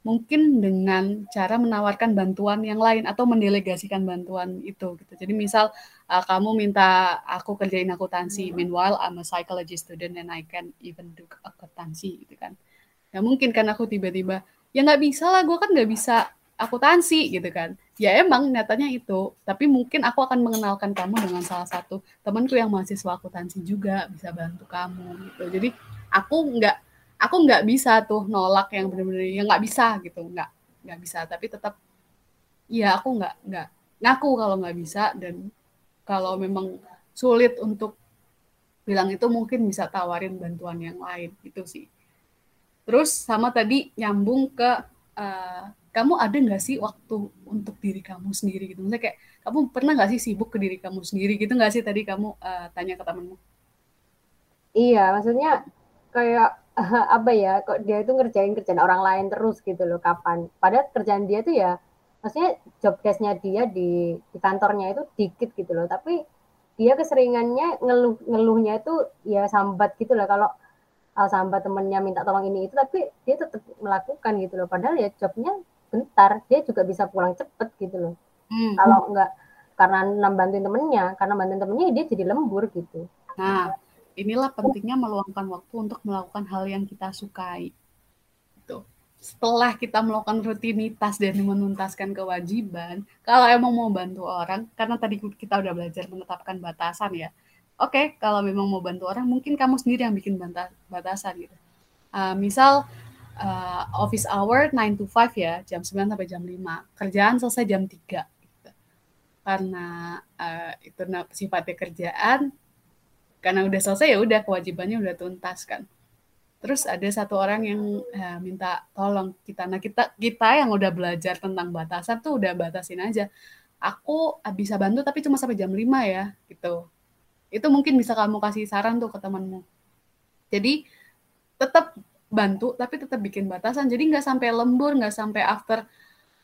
mungkin dengan cara menawarkan bantuan yang lain atau mendelegasikan bantuan itu gitu. Jadi misal uh, kamu minta aku kerjain akuntansi, meanwhile I'm a psychology student and I can even do akuntansi gitu kan. Ya mungkin kan aku tiba-tiba, ya nggak bisa lah, gue kan nggak bisa akuntansi gitu kan. Ya emang nyatanya itu, tapi mungkin aku akan mengenalkan kamu dengan salah satu temanku yang mahasiswa akuntansi juga bisa bantu kamu gitu. Jadi aku nggak aku nggak bisa tuh nolak yang benar-benar yang nggak bisa gitu, nggak nggak bisa. Tapi tetap, ya aku nggak nggak ngaku kalau nggak bisa dan kalau memang sulit untuk bilang itu mungkin bisa tawarin bantuan yang lain itu sih. Terus sama tadi nyambung ke uh, kamu ada nggak sih waktu untuk diri kamu sendiri gitu? Misalnya kayak kamu pernah nggak sih sibuk ke diri kamu sendiri gitu nggak sih tadi kamu uh, tanya ke temenmu? Iya, maksudnya kayak apa ya? Kok dia itu ngerjain kerjaan orang lain terus gitu loh? Kapan? Padahal kerjaan dia tuh ya maksudnya job desk-nya dia di di kantornya itu dikit gitu loh tapi dia keseringannya ngeluh ngeluhnya itu ya sambat gitu loh kalau uh, sambat temennya minta tolong ini itu tapi dia tetap melakukan gitu loh padahal ya jobnya bentar dia juga bisa pulang cepet gitu loh hmm. kalau enggak karena nambantuin temennya karena bantuin temennya dia jadi lembur gitu nah inilah pentingnya meluangkan waktu untuk melakukan hal yang kita sukai setelah kita melakukan rutinitas dan menuntaskan kewajiban, kalau emang mau bantu orang, karena tadi kita udah belajar menetapkan batasan ya. Oke, okay, kalau memang mau bantu orang, mungkin kamu sendiri yang bikin batasan gitu. Uh, misal uh, office hour 9 to 5 ya, jam 9 sampai jam 5. Kerjaan selesai jam 3 gitu. Karena uh, itu sifatnya kerjaan, karena udah selesai ya udah kewajibannya udah tuntas kan. Terus ada satu orang yang ya, minta tolong kita. Nah kita kita yang udah belajar tentang batasan tuh udah batasin aja. Aku bisa bantu tapi cuma sampai jam 5 ya gitu. Itu mungkin bisa kamu kasih saran tuh ke temanmu. Jadi tetap bantu tapi tetap bikin batasan. Jadi nggak sampai lembur nggak sampai after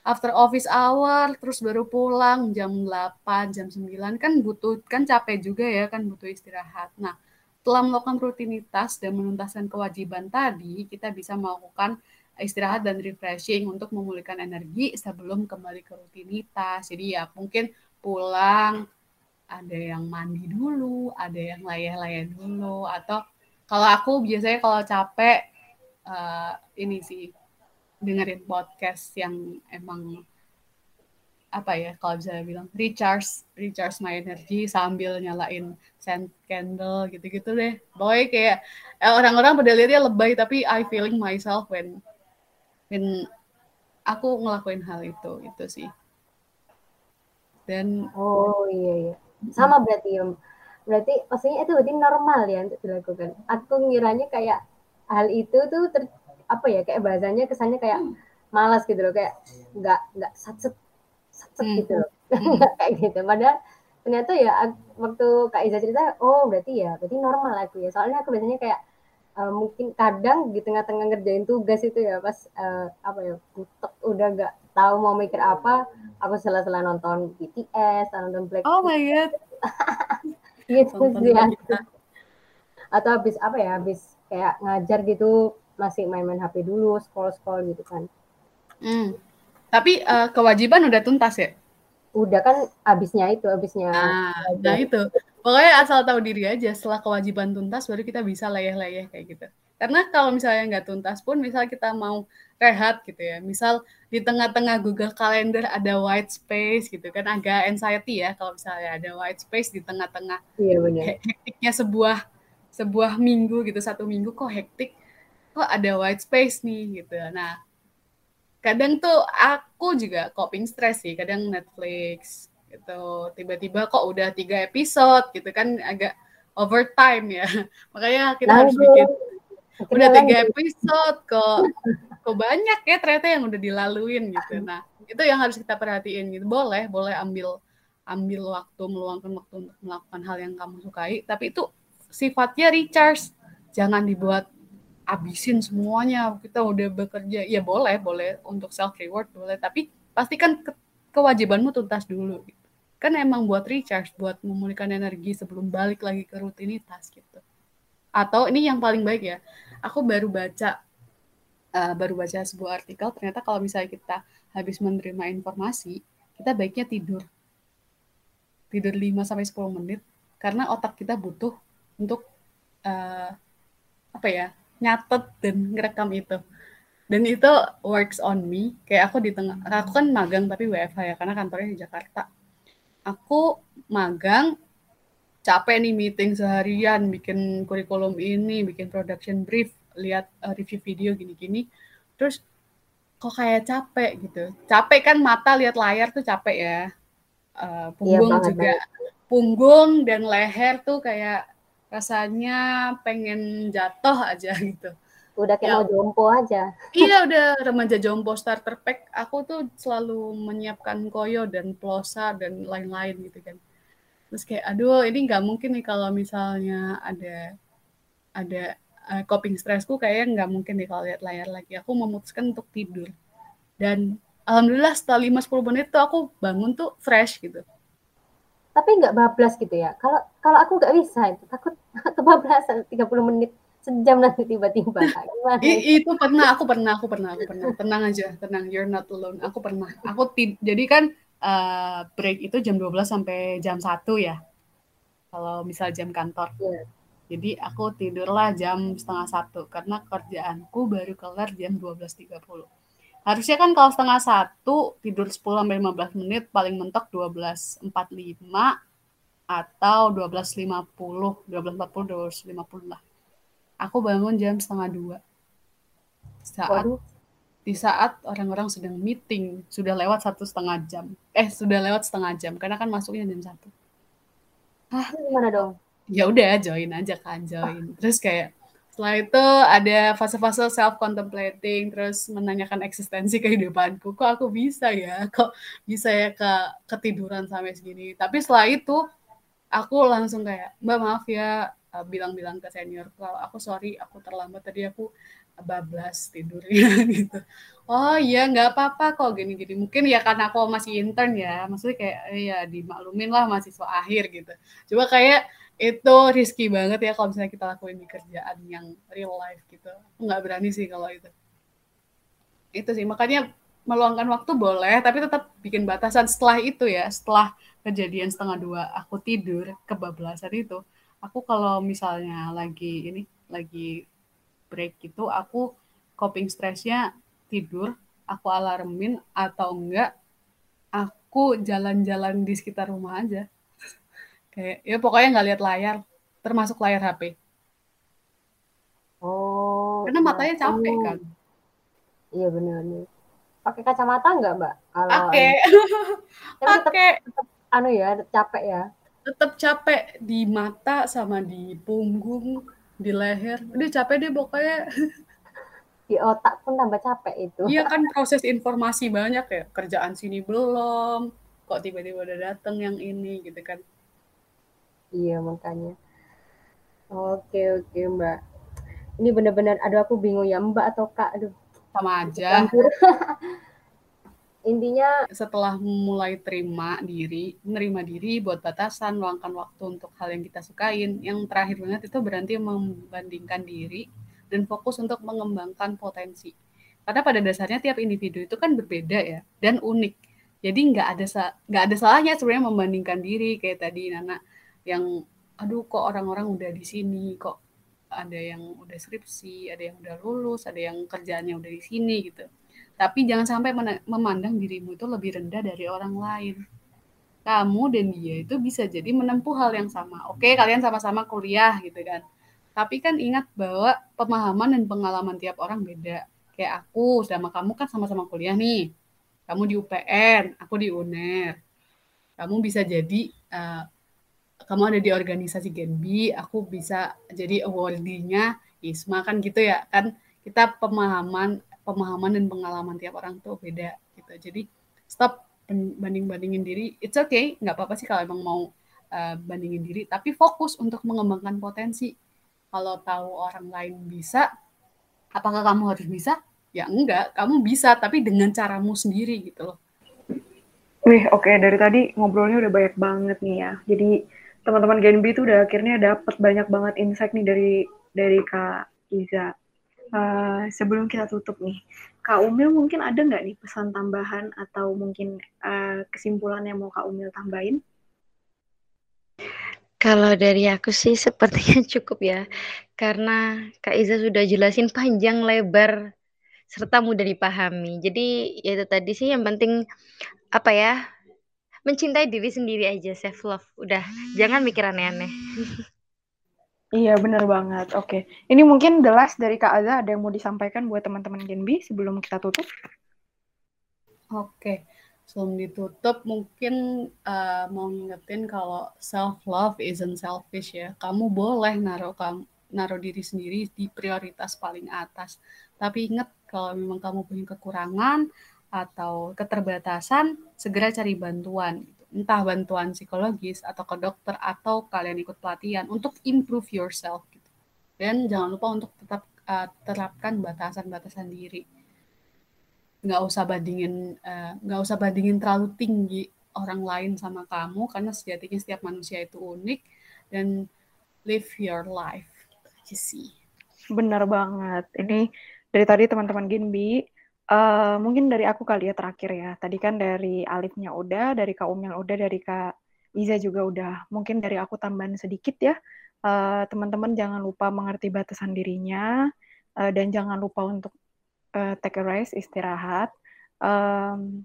after office hour terus baru pulang jam 8 jam 9 kan butuh kan capek juga ya kan butuh istirahat. Nah setelah melakukan rutinitas dan menuntaskan kewajiban tadi, kita bisa melakukan istirahat dan refreshing untuk memulihkan energi sebelum kembali ke rutinitas. Jadi ya mungkin pulang, ada yang mandi dulu, ada yang layah-layah dulu, atau kalau aku biasanya kalau capek, uh, ini sih dengerin podcast yang emang apa ya kalau bisa bilang recharge recharge my energy sambil nyalain scent candle gitu-gitu deh. Boy kayak eh, orang-orang pada lihatnya lebay tapi I feeling myself when when aku ngelakuin hal itu itu sih. Dan oh iya iya. Sama berarti berarti maksudnya itu berarti normal ya untuk dilakukan. Aku ngiranya kayak hal itu tuh ter, apa ya kayak bahasanya kesannya kayak malas gitu loh kayak nggak nggak satset set hmm. gitu loh. Hmm. kayak gitu. Padahal ternyata ya waktu Kak Iza cerita oh berarti ya berarti normal aku ya. Soalnya aku biasanya kayak uh, mungkin kadang di tengah-tengah ngerjain tugas itu ya pas uh, apa ya udah gak tahu mau mikir apa aku sela-sela nonton BTS nonton Blackpink oh my god. Gitu sih atau habis apa ya habis kayak ngajar gitu masih main-main HP dulu scroll scroll gitu kan hmm. Tapi uh, kewajiban udah tuntas ya? Udah kan abisnya itu, abisnya. Nah, nah itu. Pokoknya asal tahu diri aja, setelah kewajiban tuntas baru kita bisa layeh-layeh kayak gitu. Karena kalau misalnya nggak tuntas pun, misal kita mau rehat gitu ya, misal di tengah-tengah Google Calendar ada white space gitu kan, agak anxiety ya kalau misalnya ada white space di tengah-tengah iya, benar. hektiknya sebuah sebuah minggu gitu, satu minggu kok hektik, kok ada white space nih gitu. Nah, kadang tuh aku juga coping stress sih kadang Netflix gitu tiba-tiba kok udah tiga episode gitu kan agak overtime ya. Makanya kita harus bikin udah tiga episode kok kok banyak ya ternyata yang udah dilaluin gitu. Nah itu yang harus kita perhatiin gitu. Boleh boleh ambil ambil waktu meluangkan waktu untuk melakukan hal yang kamu sukai tapi itu sifatnya recharge. Jangan dibuat abisin semuanya. Kita udah bekerja. Ya boleh boleh. Untuk self reward boleh. Tapi pastikan ke kewajibanmu tuntas dulu. Gitu. kan emang buat recharge buat memulihkan energi sebelum balik lagi ke rutinitas gitu. Atau ini yang paling baik ya. Aku baru baca uh, baru baca sebuah artikel. Ternyata kalau misalnya kita habis menerima informasi kita baiknya tidur. Tidur 5 sampai 10 menit. Karena otak kita butuh untuk uh, apa ya nyatet dan ngerekam itu. Dan itu works on me. Kayak aku di tengah aku kan magang tapi WFH ya karena kantornya di Jakarta. Aku magang capek nih meeting seharian bikin kurikulum ini bikin production brief lihat uh, review video gini-gini. Terus kok kayak capek gitu? Capek kan mata lihat layar tuh capek ya. Uh, punggung iya, juga banget. punggung dan leher tuh kayak rasanya pengen jatuh aja gitu. Udah kayak ya. mau jompo aja. Iya udah remaja jompo starter pack. Aku tuh selalu menyiapkan koyo dan plosa dan lain-lain gitu kan. Terus kayak aduh ini nggak mungkin nih kalau misalnya ada ada uh, coping stressku kayaknya nggak mungkin nih kalau lihat layar lagi. Aku memutuskan untuk tidur. Dan alhamdulillah setelah 5-10 menit tuh aku bangun tuh fresh gitu. Tapi nggak bablas gitu ya? Kalau kalau aku nggak bisa itu takut kebablasan 30 menit sejam nanti tiba-tiba. Gimana itu pernah aku pernah aku pernah aku pernah. Tenang aja tenang you're not alone. Aku pernah. Aku jadi kan uh, break itu jam 12 sampai jam 1 ya kalau misal jam kantor. Yeah. jadi aku tidurlah jam setengah satu karena kerjaanku baru kelar jam 12.30 harusnya kan kalau setengah satu tidur 10 sampai 15 menit paling mentok 12.45 atau 12.50 12.40 12.50 lah. Aku bangun jam setengah dua. Saat Waduh. di saat orang-orang sedang meeting sudah lewat satu setengah jam. Eh sudah lewat setengah jam karena kan masuknya jam satu. Ah gimana dong? Ya udah join aja kan join. Terus kayak setelah itu ada fase-fase self contemplating terus menanyakan eksistensi kehidupanku. Kok aku bisa ya? Kok bisa ya ke ketiduran sampai segini? Tapi setelah itu aku langsung kayak mbak maaf ya uh, bilang-bilang ke senior kalau aku sorry aku terlambat tadi aku bablas tidurnya gitu. Oh iya nggak apa-apa kok gini-gini mungkin ya karena aku masih intern ya maksudnya kayak ya dimaklumin lah mahasiswa akhir gitu. Coba kayak itu risky banget ya kalau misalnya kita lakuin di kerjaan yang real life gitu. Aku nggak berani sih kalau itu. Itu sih makanya meluangkan waktu boleh tapi tetap bikin batasan setelah itu ya setelah kejadian setengah dua aku tidur kebablasan itu aku kalau misalnya lagi ini lagi break gitu aku coping stressnya tidur aku alarmin atau enggak aku jalan-jalan di sekitar rumah aja. Kayak ya pokoknya nggak lihat layar termasuk layar HP oh karena matanya capek kan? Iya benar nih pakai kacamata nggak mbak? Pakai. pakai anu ya capek ya tetap capek di mata sama di punggung, di leher. Udah capek deh pokoknya. Di otak pun tambah capek itu. Iya kan proses informasi banyak ya. Kerjaan sini belum, kok tiba-tiba udah dateng yang ini gitu kan. Iya makanya. Oke oke Mbak. Ini benar-benar aduh aku bingung ya Mbak atau Kak. Aduh. Sama aja. intinya setelah mulai terima diri, menerima diri, buat batasan, luangkan waktu untuk hal yang kita sukain. Yang terakhir banget itu berhenti membandingkan diri dan fokus untuk mengembangkan potensi. Karena pada dasarnya tiap individu itu kan berbeda ya dan unik. Jadi nggak ada nggak ada salahnya sebenarnya membandingkan diri kayak tadi Nana yang aduh kok orang-orang udah di sini kok ada yang udah skripsi, ada yang udah lulus, ada yang kerjaannya udah di sini gitu tapi jangan sampai memandang dirimu itu lebih rendah dari orang lain. Kamu dan dia itu bisa jadi menempuh hal yang sama. Oke, kalian sama-sama kuliah gitu kan. Tapi kan ingat bahwa pemahaman dan pengalaman tiap orang beda. Kayak aku sama kamu kan sama-sama kuliah nih. Kamu di UPN, aku di UNER. Kamu bisa jadi uh, kamu ada di organisasi Genbi, aku bisa jadi awardee-nya ISMA kan gitu ya. Kan kita pemahaman pemahaman dan pengalaman tiap orang tuh beda gitu. Jadi stop banding-bandingin diri. It's okay, nggak apa-apa sih kalau emang mau uh, bandingin diri, tapi fokus untuk mengembangkan potensi. Kalau tahu orang lain bisa, apakah kamu harus bisa? Ya enggak, kamu bisa tapi dengan caramu sendiri gitu loh. Wih, oke okay. dari tadi ngobrolnya udah banyak banget nih ya. Jadi teman-teman Genbi itu udah akhirnya dapat banyak banget insight nih dari dari Kak Iza. Uh, sebelum kita tutup nih, Kak Umil mungkin ada nggak nih pesan tambahan atau mungkin uh, kesimpulan yang mau Kak Umil tambahin? Kalau dari aku sih sepertinya cukup ya, karena Kak Iza sudah jelasin panjang lebar serta mudah dipahami. Jadi ya itu tadi sih yang penting apa ya? Mencintai diri sendiri aja, self love. Udah, jangan mikir aneh-aneh. Iya, bener banget. Oke. Ini mungkin the last dari Kak Aza ada yang mau disampaikan buat teman-teman Genbi sebelum kita tutup? Oke sebelum ditutup mungkin uh, mau ngingetin kalau self love isn't selfish ya. Kamu boleh naruh kamu naruh diri sendiri di prioritas paling atas. Tapi ingat kalau memang kamu punya kekurangan atau keterbatasan, segera cari bantuan. Gitu. Entah bantuan psikologis atau ke dokter atau kalian ikut pelatihan untuk improve yourself. Gitu. Dan jangan lupa untuk tetap uh, terapkan batasan-batasan diri nggak usah bandingin uh, nggak usah bandingin terlalu tinggi orang lain sama kamu karena sejatinya setiap manusia itu unik dan live your life gitu aja sih benar banget ini dari tadi teman-teman Ginbi uh, mungkin dari aku kali ya terakhir ya tadi kan dari Alifnya udah dari Kak Umil udah dari Kak Iza juga udah mungkin dari aku tambahan sedikit ya uh, teman-teman jangan lupa mengerti batasan dirinya uh, dan jangan lupa untuk uh, take a rest, istirahat. Um,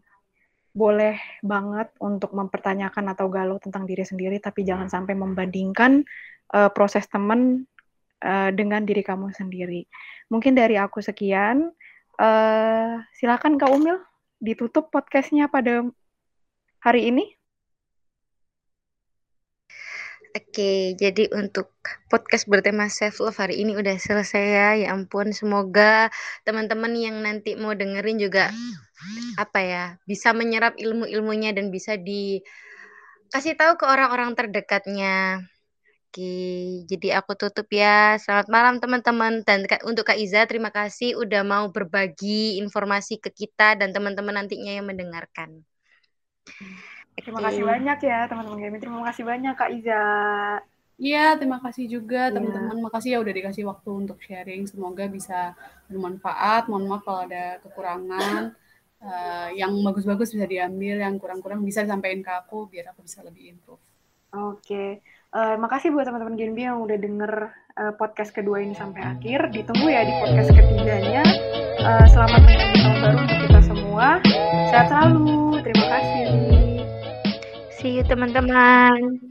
boleh banget untuk mempertanyakan atau galau tentang diri sendiri, tapi jangan sampai membandingkan uh, proses teman uh, dengan diri kamu sendiri. Mungkin dari aku sekian. Uh, silakan Kak Umil ditutup podcastnya pada hari ini. Oke, jadi untuk podcast bertema self love hari ini udah selesai ya. Ya ampun, semoga teman-teman yang nanti mau dengerin juga apa ya, bisa menyerap ilmu-ilmunya dan bisa dikasih tahu ke orang-orang terdekatnya. Oke, jadi aku tutup ya. Selamat malam teman-teman dan untuk Kak Iza terima kasih udah mau berbagi informasi ke kita dan teman-teman nantinya yang mendengarkan. Terima kasih banyak ya teman-teman Gaming. Terima kasih banyak Kak Iza. Iya, terima kasih juga iya. teman-teman. Makasih ya udah dikasih waktu untuk sharing. Semoga bisa bermanfaat. Mohon maaf kalau ada kekurangan. Uh, yang bagus-bagus bisa diambil, yang kurang-kurang bisa disampaikan ke aku biar aku bisa lebih improve. Oke, okay. Uh, makasih buat teman-teman Genbi yang udah denger uh, podcast kedua ini sampai akhir. Ditunggu ya di podcast ketiganya. Uh, selamat menyambut tahun baru untuk kita semua. Sehat selalu. Terima kasih. See you teman-teman.